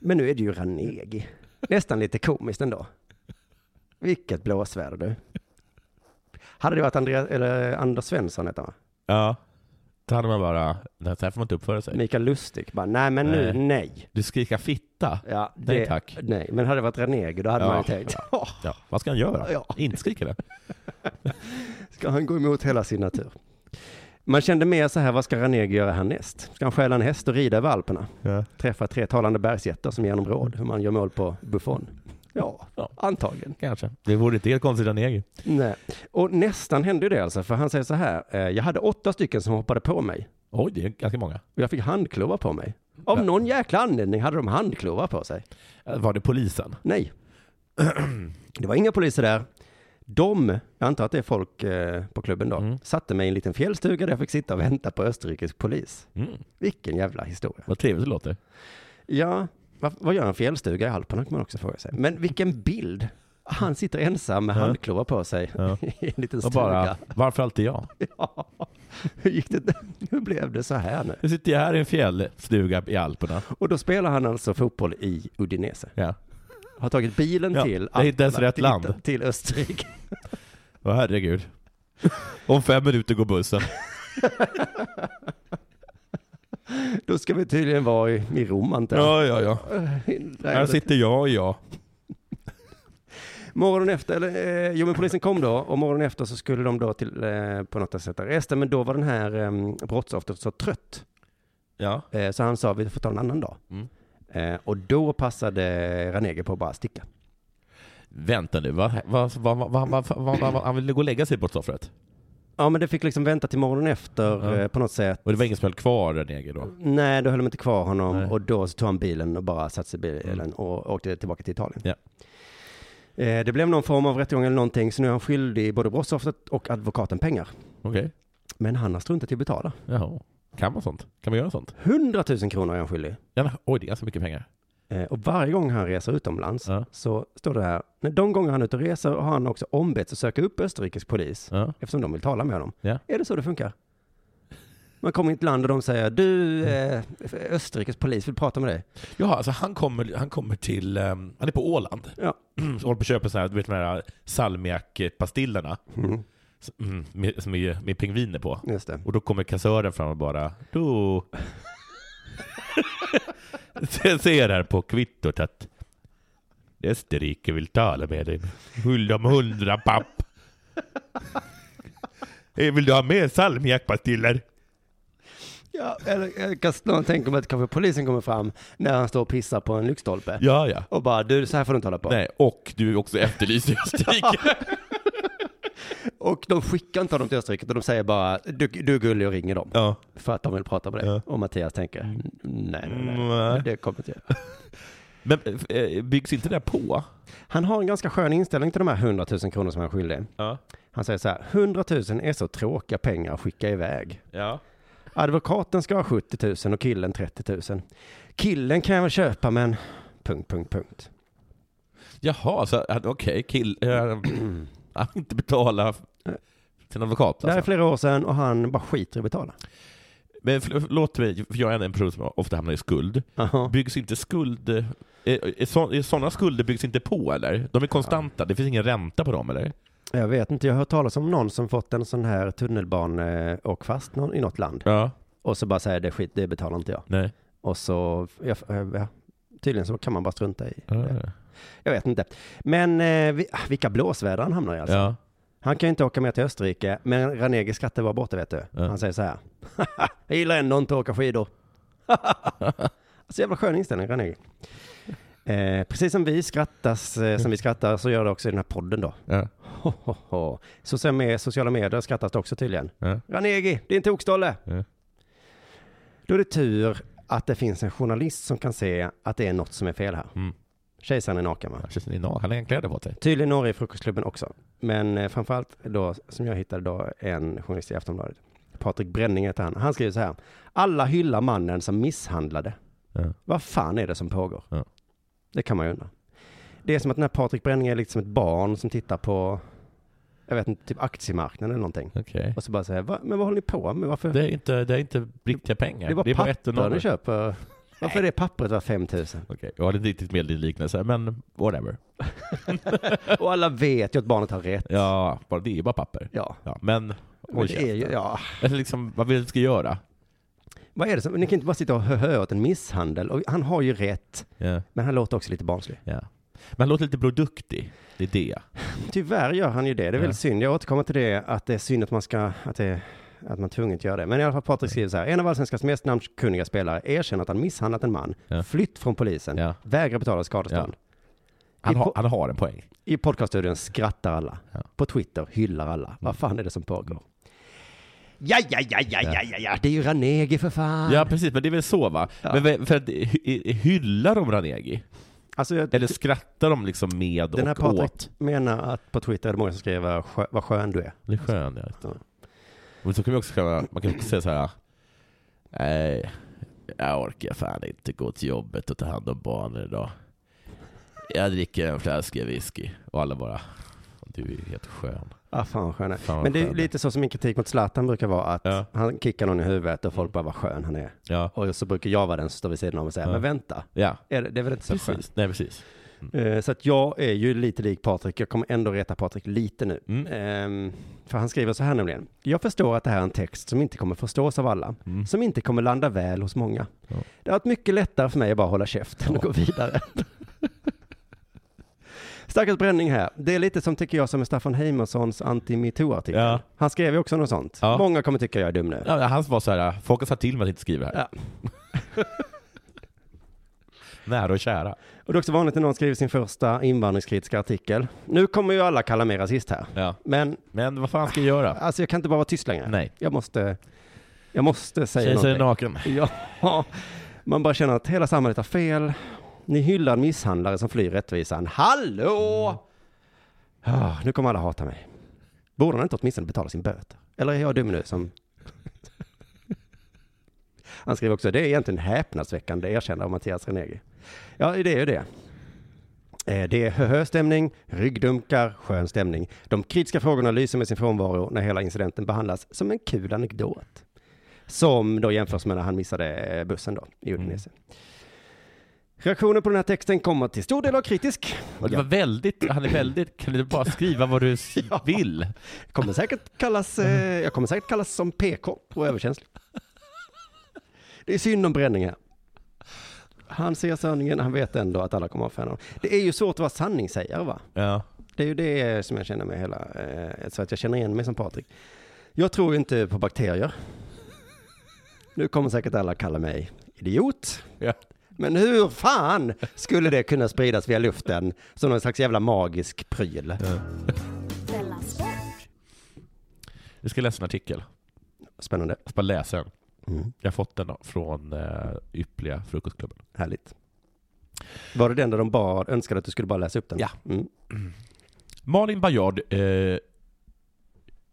Men nu är det ju Ranegi. Nästan lite komiskt ändå. Vilket blåsväder du. Hade det varit Andreas, eller Anders Svensson heter han? Ja. Då hade man bara, nej, så här får man inte uppföra sig. Mikael Lustig bara, nej men nu, nej. Du skrika fitta? Ja, Nej, tack. Nej, men hade det varit Ranegi då hade Ja. man ju tänkt, "Åh, Ja, vad ska han göra? Ja. Inte skrika det. ska han gå emot hela sin natur? Man kände mer så här, vad ska Ranegi göra härnäst? Ska han stjäla en häst och rida över Alperna? Ja. Träffa tre talande bergsjättar som ger honom råd hur man gör mål på Buffon? Ja, Ja. antagligen. Kanske. Det vore inte helt konstigt Ranegi. Nej. Och nästan hände det alltså, för han säger så här, eh, jag hade åtta stycken som hoppade på mig Oj, det är ganska många. och jag fick handklovar på mig. Av Ja. någon jäkla anledning hade de handklovar på sig. Var det polisen? Nej. Det var inga poliser där. De, jag antar att det är folk eh, på klubben då, Mm. satte mig i en liten fjällstuga där jag fick sitta och vänta på österrikisk polis. Mm. Vilken jävla historia. Vad trevligt det låter. Ja, vad, vad gör en fjällstuga i Alperna kan man också fråga sig. Men vilken bild. Han sitter ensam med Ja. handklovar på sig Ja. i en liten Och stuga. bara, varför alltid jag? Ja. Hur gick det? Hur blev det så här nu? Nu sitter jag här i en fjällstuga i Alperna. Och då spelar han alltså fotboll i Udinese. Ja. Har tagit bilen Ja, till det är inte ens rätt till, land. till Österrike. Åh herregud. Om fem minuter går bussen. Då ska vi tydligen vara i, i Rom antar jag. Ja, ja, ja. Här sitter jag och jag. Morgonen efter, eller, eh, jo men polisen kom då och morgonen efter så skulle de då till, eh, på något sätt arresta, men då var den här eh, brottsoffret så trött. Ja. Eh, så han sa vi får ta en annan dag. Mm. Eh, och då passade Ranege på att bara sticka. Vänta nu, va? Va, va, va, han ville gå och lägga sig på brottsoffret? Ja, men det fick liksom vänta till morgonen efter mm. på något sätt. Och det var ingen som höll kvar Ranege då? Nej, då höll de inte kvar honom Nej. och då så tog han bilen och bara satte sig i bilen mm. och åkte tillbaka till Italien. Yeah. Det blev någon form av rättegång eller någonting, så nu är han skyldig både brottsoffret och advokaten pengar. Okay. Men han har struntat i att betala. Jaha. Kan man sånt? Kan man göra sånt? 100 000 kronor är han skyldig. Ja, oj, det är ganska mycket pengar. Eh, och varje gång han reser utomlands Ja. så står det här, när de gånger han är ute och reser har han också ombetts att söka upp österrikisk polis Ja. eftersom de vill tala med honom. Ja. Är det så det funkar? Man kommer in till land och de säger, du, eh, Österrikes polis vill prata med dig. Ja, alltså han kommer, han kommer till, ehm, han är på Åland. Ja. Så håller på att köpa så här, du vet de här salmiakpastillerna Mm, mm, med, är med pingviner på. just det. Och då kommer kassören fram och bara, då... Jag ser här på kvittot att Österrike vill tala med dig. Skyld om hundra papp. Eh, Vill du ha mer salmiakpastiller? Ja, eller jag kan snarare tänka mig att kanske polisen kommer fram när han står och pissar på en lyktstolpe. Ja, ja. Och bara, du, så här får du inte hålla på. Nej, och du är också efterlyst i Österrike. Och de skickar inte honom till Österrike, utan de säger bara, du, du är gullig och ringer dem. ja. För att de vill prata med dig. Ja. Och Mattias tänker, nej, nej, nej, Mm, nej. det kommer inte jag. Men eh, byggs inte det på? Han har en ganska skön inställning till de här 100 000 kronor som han är skyldig. Ja. Han säger så här, 100 000 är så tråkiga pengar att skicka iväg. Ja. Advokaten ska ha 70 000 och killen 30 000. Killen kan jag väl köpa men... Punkt, punkt, punkt. Jaha, så okej, kill... Äh, han vill inte betala sin advokat Det här är alltså. flera år sedan och han bara skiter i att betala. Men förlåt mig, för jag är en person som ofta hamnar i skuld. Jaha. Byggs inte skuld... Är, är, så, är sådana skulder byggs inte på eller? De är konstanta, det finns ingen ränta på dem eller? Jag vet inte, jag har hört talas om någon som fått en sån här tunnelbaneåk fast någon, i något land. Ja. Och så bara säger det skit, det betalar inte jag. Nej. Och så, ja, ja, tydligen så kan man bara strunta i Ja. det. Jag vet inte. Men eh, vi- vilka blåsväder han hamnar i alltså. Ja. Han kan ju inte åka med till Österrike, men Ranegi skrattar bara borta vet du. Ja. Han säger så här. jag gillar ändå inte att åka skidor. alltså jävla skön inställning Ranegi. Eh, precis som vi skrattas, eh, som vi skrattar så gör det också i den här podden då. Ja. Ho, ho, ho. Sociala, med, sociala medier skrattas det också tydligen. Ja. Ranegi, din tokstolle! Ja. Då är det tur att det finns en journalist som kan se att det är något som är fel här. Mm. Kejsaren är naken va? Känns ni Han har en kläder på sig. Tydligen några i frukostklubben också. Men eh, framförallt då, som jag hittade då, en journalist i Aftonbladet. Patrik Bränning heter han. Han skriver så här. Alla hyllar mannen som misshandlade. Ja. Vad fan är det som pågår? Ja. Det kan man ju undra. Det är som att den här Patrik Bränning är lite som ett barn som tittar på jag vet inte, typ aktiemarknaden eller någonting. Okej. Och så bara säga, men vad håller ni på med? Varför? Det är inte, det är inte riktiga pengar. det är bara bara ett och papper ni köper. Varför är det pappret var 5000? Okej, jag har inte riktigt med liknelse, men whatever. Och alla vet ju att barnet har rätt. Ja, bara, det är bara papper. Ja. Ja, men Men det är ju, ja. Eller liksom, vad vill du ska göra? Vad är det som, ni kan inte bara sitta och höra åt en misshandel. Och han har ju rätt, Ja, men han låter också lite barnslig. ja. Men han låter lite produktig. Det är det. Tyvärr gör han ju det. Det är Ja. väl synd. Jag återkommer till det, att det är synd att man ska, att det, att man tvunget gör det. Men i alla fall Patrik skriver så här. En av allsvenskans mest namnkunniga spelare erkänner att han misshandlat en man, Ja. flytt från polisen, Ja. vägrar betala skadestånd. Han, I har, po- han har en poäng. I podcaststudion skrattar alla. Ja. På Twitter hyllar alla. Vad fan är det som pågår? Ja, ja, ja, ja, ja, ja, ja, det är ju Ranegi för fan. Ja, precis, men det är väl så va? Ja. Men för att, hy- hyllar de Ranegi? Alltså, jag, Eller skrattar de liksom med den här och Patrik åt? menar att på Twitter är det många som skriver "Skö- vad skön du är. Det är skön, ja. Men så kan vi också skriva, man kan också säga så här. Nej, jag orkar fan inte gå till jobbet och ta hand om barnen idag. Jag dricker en flaska whisky. Och alla bara, du är helt skön. Ja, fan vad skön är. Fan vad Men det är skön. lite så som min kritik mot Zlatan brukar vara att Ja. han kickar någon i huvudet och folk bara vad skön han är. Ja, Och så brukar jag vara den som står vid sidan om och säga, men vänta, ja. är det, det är väl inte så skönt? Precis. Nej, precis. Eh, Så att jag är ju lite lik Patrik, jag kommer ändå reta Patrik lite nu. Mm. Ehm, För han skriver så här nämligen. Jag förstår att det här är en text som inte kommer förstås av alla, Mm. som inte kommer landa väl hos många. Ja. Det har varit mycket lättare för mig att bara hålla käften och gå vidare. Stackars bränning här. Det är lite som tycker jag som är Staffan Heimerssons anti-metoo-artikel. Ja. Han skrev ju också något sånt. Ja. Många kommer tycka jag är dum nu. Ja, hans var så här, folk har sagt till mig att inte skriva här. Ja. Nära och kära. Och det är också vanligt när någon skriver sin första invandringskritiska artikel. Nu kommer ju alla kalla mig rasist här. Ja. Men Men vad fan ska jag göra? alltså jag kan inte bara vara tyst längre. Nej. Jag måste, jag måste säga är någonting. naken. Ja, man bara känner att hela samhället har fel. Ni hyllar en misshandlare som flyr rättvisan. Hallå! Ah, nu kommer alla hata mig. Borde han inte åtminstone betala sin böter? Eller är jag dum nu som... Han skriver också, det är egentligen häpnadsväckande erkännande av Mattias Renegi. Ja, det är ju det. Eh, Det är höhö-stämning, ryggdunkar, skön stämning. De kritiska frågorna lyser med sin frånvaro när hela incidenten behandlas som en kul anekdot. Som då jämförs med när han missade eh, bussen då i Udinese. Reaktionen på den här texten kommer till stor del av kritisk. Och det var väldigt, han är väldigt, kan du bara skriva vad du Ja. vill? Kommer säkert kallas, eh, jag kommer säkert kallas som PK och överkänslig. Det är synd om bränning här. Han ser sanningen, han vet ändå att alla kommer att ha fan av. Det är ju svårt att vara sanningssägare va? Ja. Det är ju det som jag känner med hela, eh, så att jag känner igen mig som Patrik. Jag tror ju inte på bakterier. Nu kommer säkert alla kalla mig idiot. Ja. Men hur fan skulle det kunna spridas via luften som någon slags jävla magisk pryl? Sport. Jag ska läsa en artikel. Spännande. Jag ska bara läsa den. Mm. Jag har fått den från uh, Yppliga Frukostklubben. Härligt. Var det den där de bad, önskade att du skulle bara läsa upp den? Ja. Mm. Malin Bajard eh,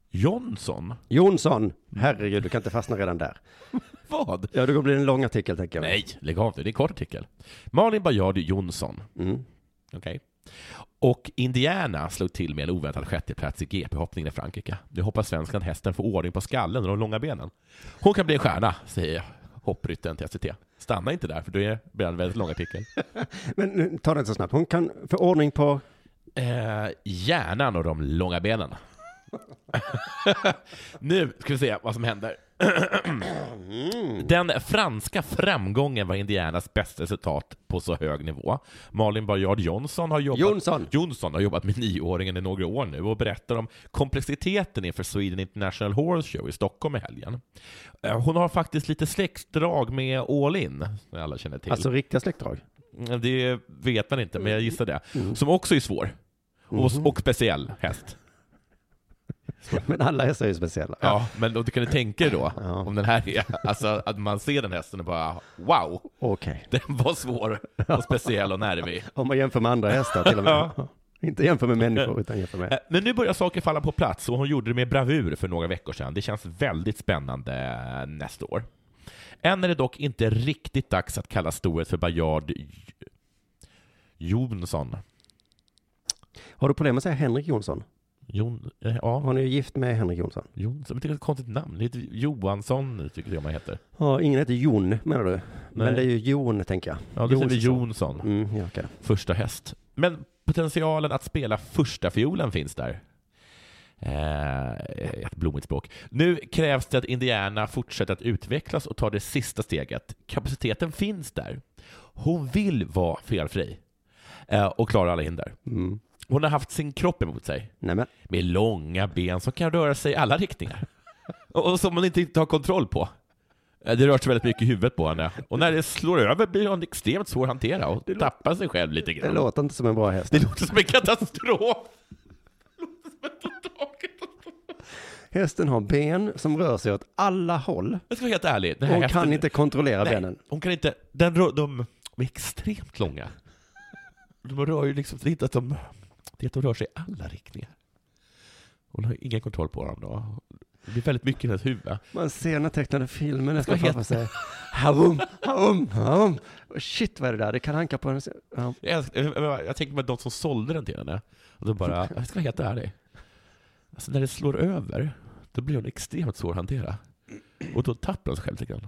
Jonsson. Jonsson, herregud, du kan inte fastna redan där. Vad? Ja, det kommer bli en lång artikel tänker jag. Nej, lägg av nu. Det är en kort artikel. Malin Bajard Jonsson. Mm. Okej. Och Indiana slog till med en oväntad sjätteplats i GP-hoppningen i Frankrike. Nu hoppas svenskan hästen får ordning på skallen och de långa benen. Hon kan bli en stjärna, säger hoppryttaren till SVT. Stanna inte där, för då är- blir det en väldigt lång artikel. Men nu, ta det inte så snabbt. Hon kan få ordning på... Eh, hjärnan och de långa benen. nu ska vi se vad som händer. Den franska framgången var Indianas bästa resultat på så hög nivå. Malin Bajard Johnson har jobbat Jonsson! Jonsson har jobbat med nioåringen i några år nu och berättar om komplexiteten inför Sweden International Horse Show i Stockholm i helgen. Eh, Hon har faktiskt lite släktdrag med All In, som alla känner till. Alltså riktiga släktdrag. Mm, Det vet man inte, men jag gissar det. Som också är svår. Och, och speciell häst. Men alla hästar är ju speciella. Ja, men då kan du tänka dig då, Ja. om den här är, alltså att man ser den hästen och bara wow, Okej. den var svår och speciell och nervig. Om man jämför med andra hästar till och med. Inte jämför med människor, utan jämför med... Eh, Men nu börjar saker falla på plats och hon gjorde det med bravur för några veckor sedan. Det känns väldigt spännande eh, nästa år. Än är det dock inte riktigt dags att kalla storhet för Bajard Jonsson. Har du problem med att säga Henrik Jonsson? Jon, eh, ja, Hon är ju gift med Henrik Jonsson. Jonsson. Men det är ett konstigt namn. Det heter Johansson, tycker jag man heter. Ja, ingen heter Jon, menar du? Men Nej. det är ju Jon, tänker jag. Ja, det säger vi Jonsson. Mm, ja, okej. Första häst. Men potentialen att spela första fiolen finns där. Eh, ett blommigt språk. Nu krävs det att Indiana fortsätter att utvecklas och tar det sista steget. Kapaciteten finns där. Hon vill vara felfri eh, och klara alla hinder. Mm. Hon har haft sin kropp emot sig Nej, men. med långa ben som kan röra sig i alla riktningar. Och som man inte riktigt har kontroll på. Eh, Det rör sig väldigt mycket i huvudet på henne. Och när det slår över blir hon extremt svår att hantera och tappar sig själv lite Det grann. låter inte som en bra häst. Det låter som en katastrof! Det. Hästen har ben som rör sig åt alla håll. Jag ska vara helt ärlig. Hon hästen- kan inte kontrollera Nej, benen. Hon kan inte. Den rör, de är extremt långa. De rör ju liksom, det är inte att de, det de rör sig i alla riktningar. Hon har ingen kontroll på dem då. Det blir väldigt mycket i hennes huvud. Man ser den här tecknade filmen heter- framför sig. Havum, havum, havum. Shit vad är det där? Det kan hanka på den. Ja. Jag, jag, jag, tänker på de som sålde den till henne. Och då bara, jag ska vara helt ärlig. Alltså när det slår över, då blir hon extremt svår att hantera. Och då tappar hon sig själv lite grann.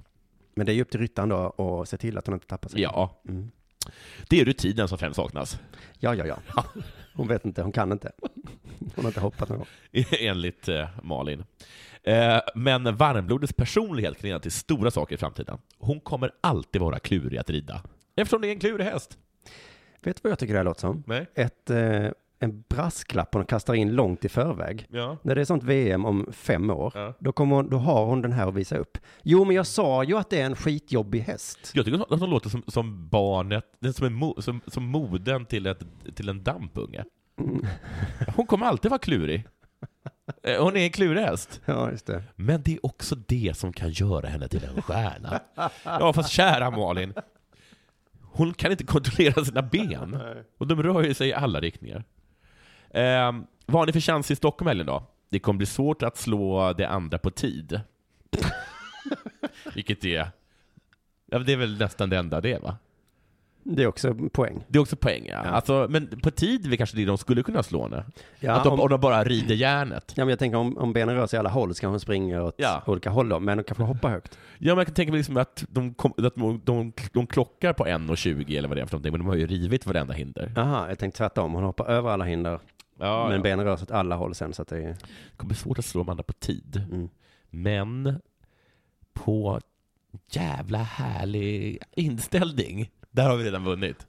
Men det är ju upp till ryttaren då att se till att hon inte tappar sig. Ja, Mm. Det är rutinen som främst saknas. Ja, ja, ja. Hon vet inte, hon kan inte. Hon har inte hoppat någon gång. enligt eh, Malin. Eh, men varmblodets personlighet kan leda till stora saker i framtiden. Hon kommer alltid vara klurig att rida. Eftersom det är en klurig häst. Vet du vad jag tycker det här låter som? Nej. Ett, eh, en brasklapp hon kastar in långt i förväg. Ja. När det är sånt VM om fem år, Ja. då, kommer hon, då har hon den här att visa upp. Jo, men jag sa ju att det är en skitjobbig häst. Jag tycker att hon låter som, som barnet, som, en som, som moden till, ett, till en dampunge. Hon kommer alltid vara klurig. Eh, Hon är en klurig häst. Ja, just det. Men det är också det som kan göra henne till en stjärna. Ja, fast kära Malin. Hon kan inte kontrollera sina ben. Och de rör ju sig i alla riktningar. Eh, vad har ni för chans i Stockholm helgen då? Det kommer bli svårt att slå det andra på tid. Vilket är... Ja, det är väl nästan det enda det är, va? Det är också poäng. Det är också poäng, ja. Ja. Alltså, men på tid är kanske det de skulle kunna slå henne. Ja, att de, om, om de bara rider järnet. ja, men jag tänker om, om benen rör sig i alla håll så kan hon springa åt Ja. olika håll då, men hon kanske hoppar högt. Ja, men jag kan tänka mig liksom att, de, kom, att de, de, de klockar på 1,20 eller vad det är för någonting, men de har ju rivit varenda hinder. Jaha, jag tänkte tvärtom. Hon hoppar över alla hinder, Ja, men ja. benen rör sig åt alla håll sen så att det är... Det kommer bli svårt att slå andra på tid. Mm. Men på jävla härlig inställning, där har vi redan vunnit.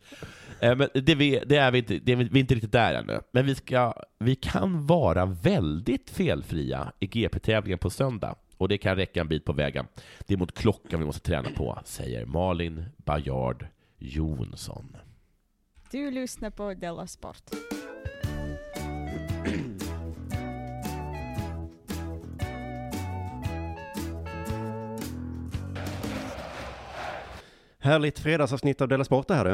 Eh, Men det, vi, det är vi inte, det är, vi är inte riktigt där ännu. Men vi, ska, vi kan vara väldigt felfria i GP-tävlingen på söndag. Och det kan räcka en bit på vägen. Det är mot klockan vi måste träna på, säger Malin Bajard Jonsson. Du lyssnar på Della Sport. Härligt fredagsavsnitt av Della Sport det här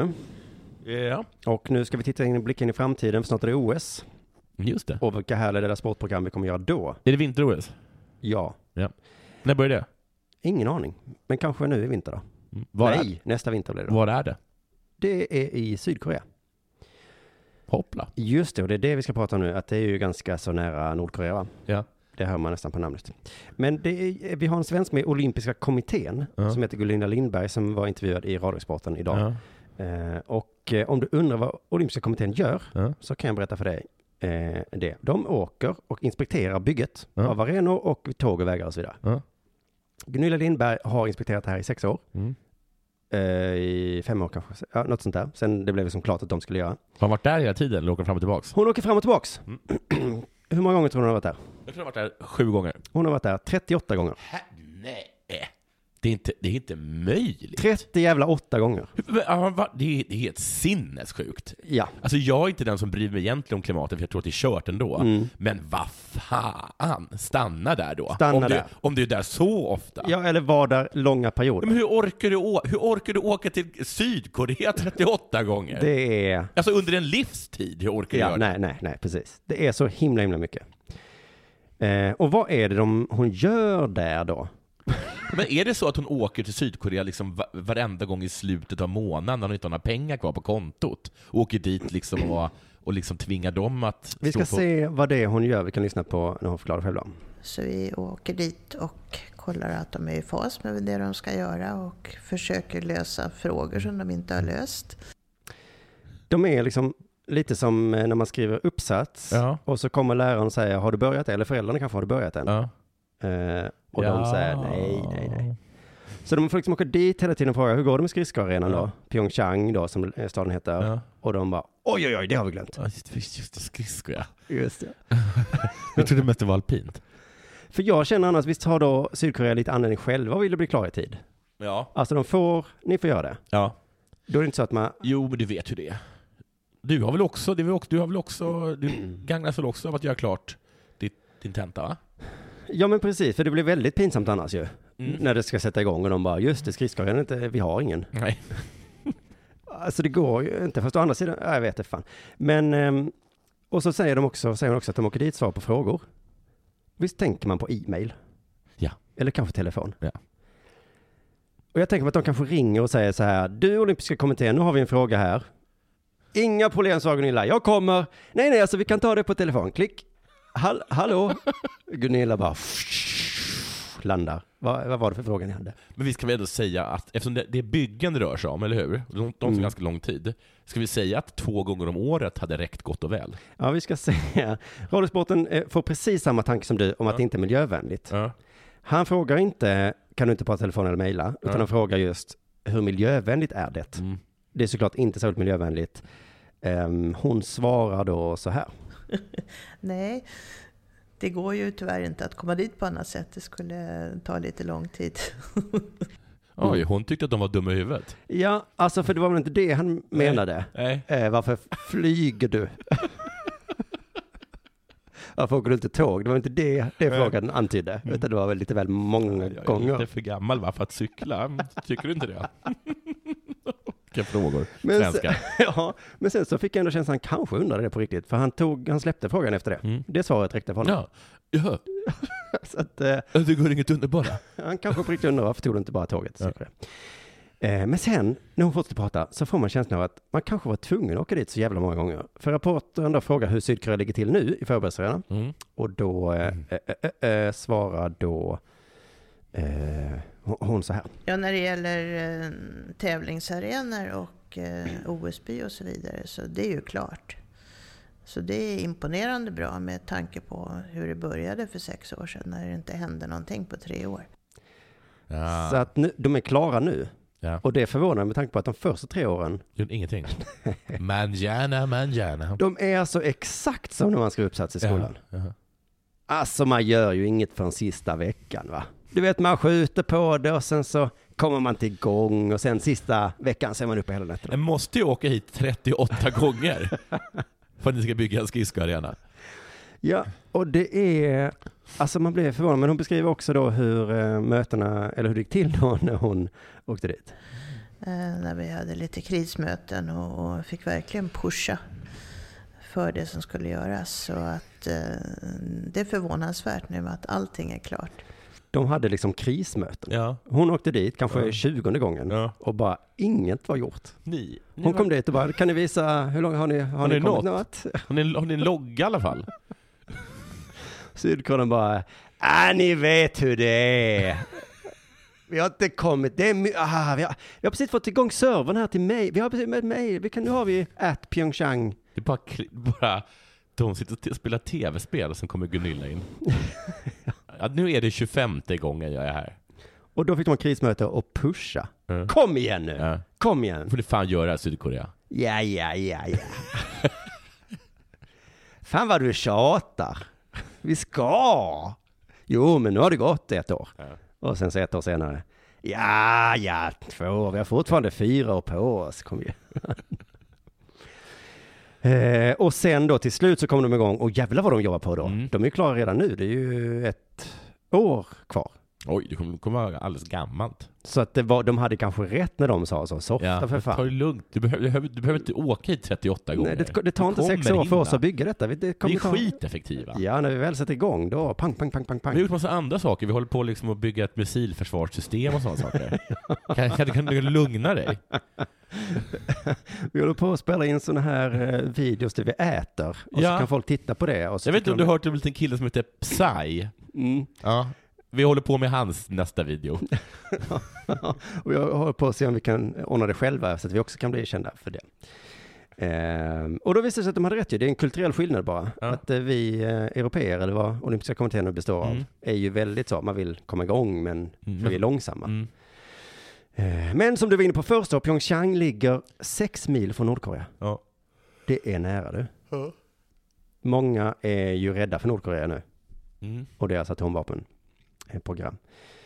du. Ja, Och nu ska vi titta in, blicka in i framtiden, för snart är det OS. just det. Och vilka härliga Della Sport-program vi kommer göra då. Är det vinter-OS? Ja, När börjar det? ingen aning. Men kanske nu i vinter då. Var, Nej, nästa vinter blir det. då. var är det? Det är i Sydkorea. Hoppla. Just det, och det är det vi ska prata om nu, att det är ju ganska så nära Nordkorea va? Ja. Det hör man nästan på namnet. Men det är, vi har en svensk med i Olympiska kommittén Ja. som heter Gunilla Lindberg som var intervjuad i Radiosporten idag. Ja. Eh, och eh, om du undrar vad Olympiska kommittén gör Ja. så kan jag berätta för dig eh, det. De åker och inspekterar bygget Ja. av arenor och tåg och vägar och så vidare. Ja. Gunilla Lindberg har inspekterat det här i sex år. Mm. Eh, I fem år kanske, ja, något sånt där. Sen det blev som klart att de skulle göra. Har han varit där hela tiden eller åker han fram och tillbaks? Hon åker fram och tillbaks. Mm. Hur många gånger tror du hon har varit där? Jag tror han har varit där sju gånger. Hon har varit där 38 gånger. Hä? Nej. Det är, inte, det är inte möjligt. 30 jävla åtta gånger. Det är, det är helt sinnessjukt. Ja. Alltså jag är inte den som bryr mig egentligen om klimatet, för jag tror att det är kört ändå. Mm. Men vad fan, stanna där då. Stanna om, du, där. om du är där så ofta. Ja, eller var där långa perioder. Men hur orkar, du hur orkar du åka till Sydkorea 38 gånger? Det är... Alltså under en livstid, hur orkar du Ja, göra det? nej, nej, nej, precis. Det är så himla, himla mycket. Eh, och vad är det de, hon gör där då? Men är det så att hon åker till Sydkorea liksom va- varenda gång i slutet av månaden när hon inte har några pengar kvar på kontot? Och åker dit liksom och, och liksom tvinga dem att Vi ska stå på... se vad det är hon gör. Vi kan lyssna på när hon förklarar själv då. Så vi åker dit och kollar att de är i fas med det de ska göra och försöker lösa frågor som de inte har löst. De är liksom lite som eh, när man skriver uppsats Ja. och så kommer läraren och säger har du börjat eller föräldrarna kanske har du börjat än? Ja. Eh, och de Ja. säger nej, nej, nej. Så de får liksom åka dit hela tiden och fråga hur går det med skridskoarenan Ja. då? Pyeongchang då som eh, staden heter. Ja. Och de bara oj, oj, oj, det har vi glömt. Just, just, det, skridskor ja. Just det. Jag trodde mest det var alpint. För jag känner annars, visst har då Sydkorea lite anledning själva och vill bli klara i tid? Ja. Alltså de får, ni får göra det. Ja. Då är det inte så att man, Jo, men du vet hur det är. Du har väl också, väl du har väl också, du gagnas väl också av att göra klart ditt, din tenta va? Ja men precis, för det blir väldigt pinsamt annars ju. Mm. När det ska sätta igång och de bara, just det, skridskoarenan är inte, vi har ingen. Nej. Alltså det går ju inte, fast å andra sidan, ja, jag vet det fan. Men, ehm, och så säger de också, säger hon också att de åker dit svar på frågor. Visst tänker man på e-mail? Ja. Eller kanske telefon? Ja. Och jag tänker på att de kanske ringer och säger så här, du olympiska kommittén, nu har vi en fråga här. Inga problem, sa Gunilla, jag kommer. Nej, nej, alltså vi kan ta det på telefon, klick. Hall hallå? Gunilla bara landar. Vad, vad var det för fråga ni hade? Men vi ska väl ändå säga att, eftersom det, det det rör sig om, eller hur? De, de tar Mm. ganska lång tid. Ska vi säga att två gånger om året hade räckt gott och väl? Ja, vi ska säga, Radiosporten eh, får precis samma tanke som du om att Ja. det inte är miljövänligt. Ja. Han frågar inte, kan du inte prata telefon eller mejla? Utan Ja. han frågar just, hur miljövänligt är det? Mm. Det är såklart inte särskilt miljövänligt. Ehm, hon svarar då så här. Nej, det går ju tyvärr inte att komma dit på annat sätt. Det skulle ta lite lång tid. Oj, hon tyckte att de var dumma i huvudet. Ja, alltså för det var väl inte det han menade. Nej. Eh, varför flyger du? varför åker du inte tåg? Det var inte det, det Nej. frågan antydde. Utan det var väl lite väl många Jag är gånger. lite för gammal va, för att cykla. Tycker du inte det? Vilka frågor. Men sen, ja, men sen så fick jag ändå känslan att han kanske undrade det på riktigt. För han, tog, han släppte frågan efter det. Mm. Det svaret räckte för honom. Ja. ja. Så att, eh, Det går inget underbara. han kanske på riktigt undrar varför tog du inte bara tåget? Ja. Eh, men sen, när hon fortsätter prata, så får man känslan av att man kanske var tvungen att åka dit så jävla många gånger. För rapporten då frågar hur Sydkorea ligger till nu i förberedelserna. Mm. Och då eh, Mm. eh, eh, eh, svarar då hon- så här. Ja, när det gäller eh, tävlingsarenor och eh, OSB och så vidare, så det är ju klart. Så det är imponerande bra med tanke på hur det började för sex år sedan, när det inte hände någonting på tre år. Ja. Så att nu, de är klara nu. Ja. Och det förvånar mig med tanke på att de första tre åren, Gjorde ingenting. Manjana, manjana. de är alltså exakt som när man skrev uppsats i skolan. Ja. Ja. Alltså man gör ju inget förrän sista veckan va. Du vet man skjuter på det och sen så kommer man till igång och sen sista veckan så är man uppe hela nätterna. Jag måste ju åka hit 38 gånger för att ni ska bygga en skridskoarena. Ja, och det är, alltså man blir förvånad, men hon beskriver också då hur eh, mötena, eller hur det gick till då när hon åkte dit. Eh, när vi hade lite krismöten och, och fick verkligen pusha för det som skulle göras. Så att eh, det är förvånansvärt nu att allting är klart. De hade liksom krismöten. Ja. Hon åkte dit, kanske Ja. gången, ja. och bara inget var gjort. Ni, ni Hon var- kom dit och bara, kan ni visa, hur långt har ni, har Har ni ni kommit något? Har ni, har ni en logga i alla fall? Sydkorean bara, ah, ni vet hur det är. Vi har inte kommit, det är ah, vi, har, vi har precis fått igång servern här till mig. Vi har precis med mig, vi kan, nu har vi at Pyeongchang. Det är bara, bara de sitter och spelar tv-spel och sen kommer Gunilla in. Ja, nu är det 25 gången jag är här. Och då fick de ha krismöte och pusha. Ja. Kom igen nu, Ja. kom igen. får ni fan göra Sydkorea. Ja, ja, ja, ja. Fan vad du tjatar. Vi ska. Jo, men nu har det gått ett år. Ja. Och sen så ett år senare. Ja, ja, två år. Vi har fortfarande fyra år på oss. Kom igen. Eh, och sen då till slut så kom de igång och jävlar vad de jobbar på då. Mm. De är ju klara redan nu. Det är ju ett år kvar. Oj, det kommer, kommer vara alldeles gammalt. Så att det var, de hade kanske rätt när de sa så. Softa för men fan. ta det lugnt. Du behöver, du, behöver, du behöver inte åka hit 38 gånger. Nej, det, det tar inte sex år för oss hinna. att bygga detta. Vi- Det Vi kommer är ta... skiteffektiva. Ja, när vi väl sätter igång då, pang, pang, pang, pang, Vi har pang. gjort massa andra saker. Vi håller på liksom att bygga ett missilförsvarssystem och sådana saker. kan, kan, kan du lugna dig? Vi håller på att spela in sådana här eh, videos där vi äter. Och Ja. så kan folk titta på det. Och så Jag vet inte om du de- har hört om en liten kille som heter Psy? Mm. Ja. Vi håller på med hans nästa video. och jag håller på att se om vi kan ordna det själva så att vi också kan bli kända för det. Ehm, och då visade det sig att de hade rätt ju. Det är en kulturell skillnad bara. Ja. Att eh, vi eh, europeer, eller vad olympiska kommittén nu består av, Mm. är ju väldigt så, man vill komma igång men Mm. vi är långsamma. Mm. Eh, men som du var inne på först då, Pyeongchang ligger sex mil från Nordkorea. Ja. Det är nära du. Många är ju rädda för Nordkorea nu Mm. och deras atomvapenprogram.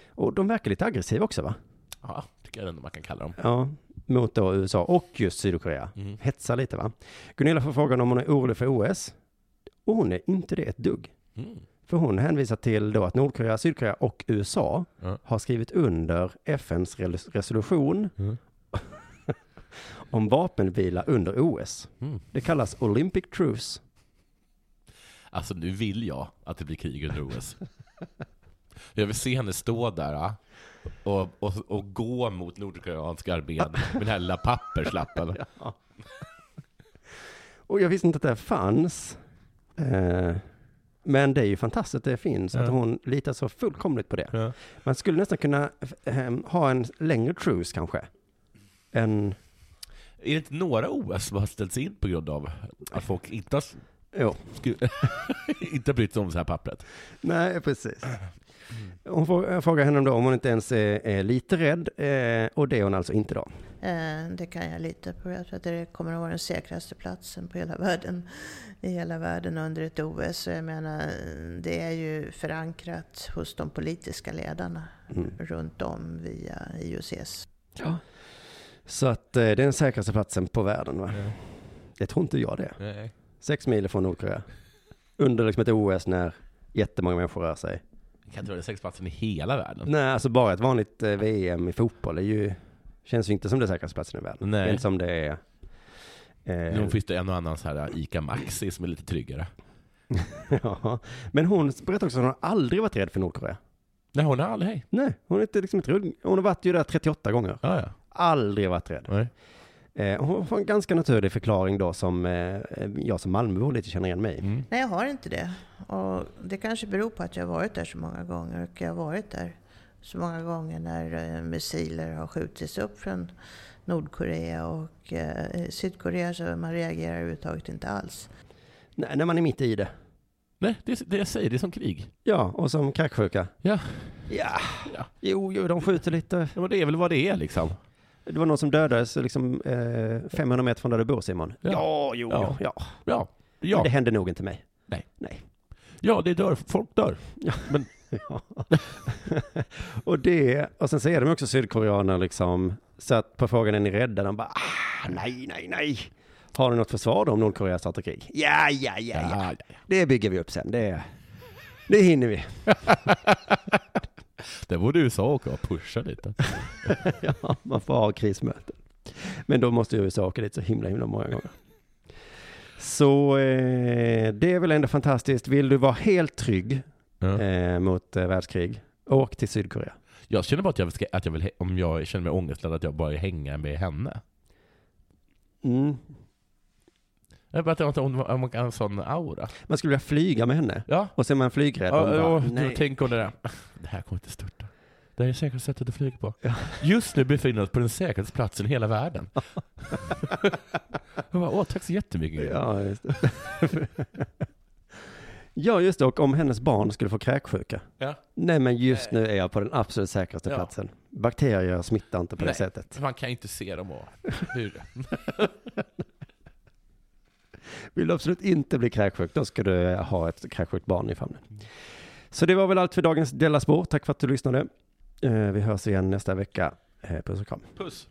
Och de verkar lite aggressiva också va? Ja, tycker jag ändå man kan kalla dem. Ja, mot då USA och just Sydkorea. Mm. Hetsar lite va? Gunilla får frågan om hon är orolig för OS. Och hon är inte det ett dugg. Mm. För hon hänvisar till då att Nordkorea, Sydkorea och USA Ja. har skrivit under FNs re- resolution Mm. om vapenvila under OS. Mm. Det kallas Olympic Truce. Alltså nu vill jag att det blir krig under OS. Jag vill se henne stå där ah, och, och, och gå mot nordkoreanska armén med den här lilla papperslappen. Och jag visste inte att det här fanns. Eh, men det är ju fantastiskt att det finns, att Ja. hon litar så fullkomligt på det. Ja. Man skulle nästan kunna eh, ha en längre truce kanske. En, Är det inte några OS som har ställts in på grund av att folk inte har, jo, sku- inte har brytt sig om det här pappret? nej precis. Hon får, jag frågar henne då om hon inte ens är, är lite rädd, eh, och det är hon alltså inte då. Eh, Det kan jag lita på. Jag tror att det kommer att vara den säkraste platsen på hela världen, i hela världen under ett OS. Så jag menar, det är ju förankrat hos de politiska ledarna Mm. runt om via IOCs. Ja. Så att eh, det är den säkraste platsen på världen va? Det tror inte jag det. Nej. Sex mil från Nordkorea. Under liksom ett OS när jättemånga människor rör sig. Jag kan inte vara den sexplatsen i hela världen. Nej, alltså bara ett vanligt eh, VM i fotboll är ju, känns ju inte som det säkraste platsen i världen. Nej. Inte som det är. Eh, Nu finns det en och annan så här ICA Maxi som är lite tryggare. ja. Men hon berättar också att hon har aldrig varit rädd för Nordkorea. Nej, hon har aldrig. Nej, hon är inte liksom ett rull. Hon har varit ju där 38 gånger. Ja, ja. Aldrig varit rädd. Nej. Eh, hon får en ganska naturlig förklaring då som eh, jag som Malmöbo lite känner igen mig. Mm. Nej, jag har inte det. Och det kanske beror på att jag har varit där så många gånger. Och jag har varit där så många gånger när eh, missiler har skjutits upp från Nordkorea och Sydkorea så man reagerar överhuvudtaget inte alls. Nej, när man är mitt i det. Nej, det är det jag säger. Det är som krig. Ja, och som kräksjuka. Ja. Ja, Ja. jo, jo, de skjuter lite. ja men det är väl vad det är liksom. Det var någon som dödades liksom eh, 500 meter från där du bor Simon. Ja. Ja, jo, Ja. ja. ja. Ja. Men Det hände nog inte mig. ja det dör. Folk dör. Ja. och det, och sen säger de också sydkoreaner liksom, så att på frågan är ni rädda? De bara, ah, nej, nej, nej. Har ni något försvar då om Nordkorea startar krig? Ja, ja, ja, ja. Ja, ja. Det bygger vi upp sen. Det, det hinner vi. Det borde USA åka och pusha lite. ja, man får ha krismöten. Men då måste ju USA åka dit så himla, himla många gånger. Så eh, det är väl ändå fantastiskt. Vill du vara helt trygg Ja. eh, mot eh, världskrig, åk till Sydkorea. Jag känner bara att jag, ska, att jag vill, om jag känner mig ångestladdad, att jag bara hänga med henne. Mm. Jag bara hon om man kan ha en sån aura. Man skulle vilja flyga med henne. Ja. Och så är man flygrädd. Ja, och bara, ja, nej. tänk om det där. Det här kommer inte störta. Det här är det säkraste sättet att flyga på. Ja. Just nu befinner vi oss på den säkraste platsen i hela världen. jag bara, åh, tack så jättemycket. Ja, just det. ja, just det. Och om hennes barn skulle få kräksjuka. Ja. Nej, men just nu är jag på den absolut säkraste Ja. platsen. Bakterier smittar inte på det Nej. sättet. Man kan inte se dem och hur. Vill du absolut inte bli kräksjuk, då ska du eh, ha ett kräksjukt barn i famnen. Så det var väl allt för dagens Della Spår. Tack för att du lyssnade. Eh, vi hörs igen nästa vecka. Eh, puss och kram. Puss.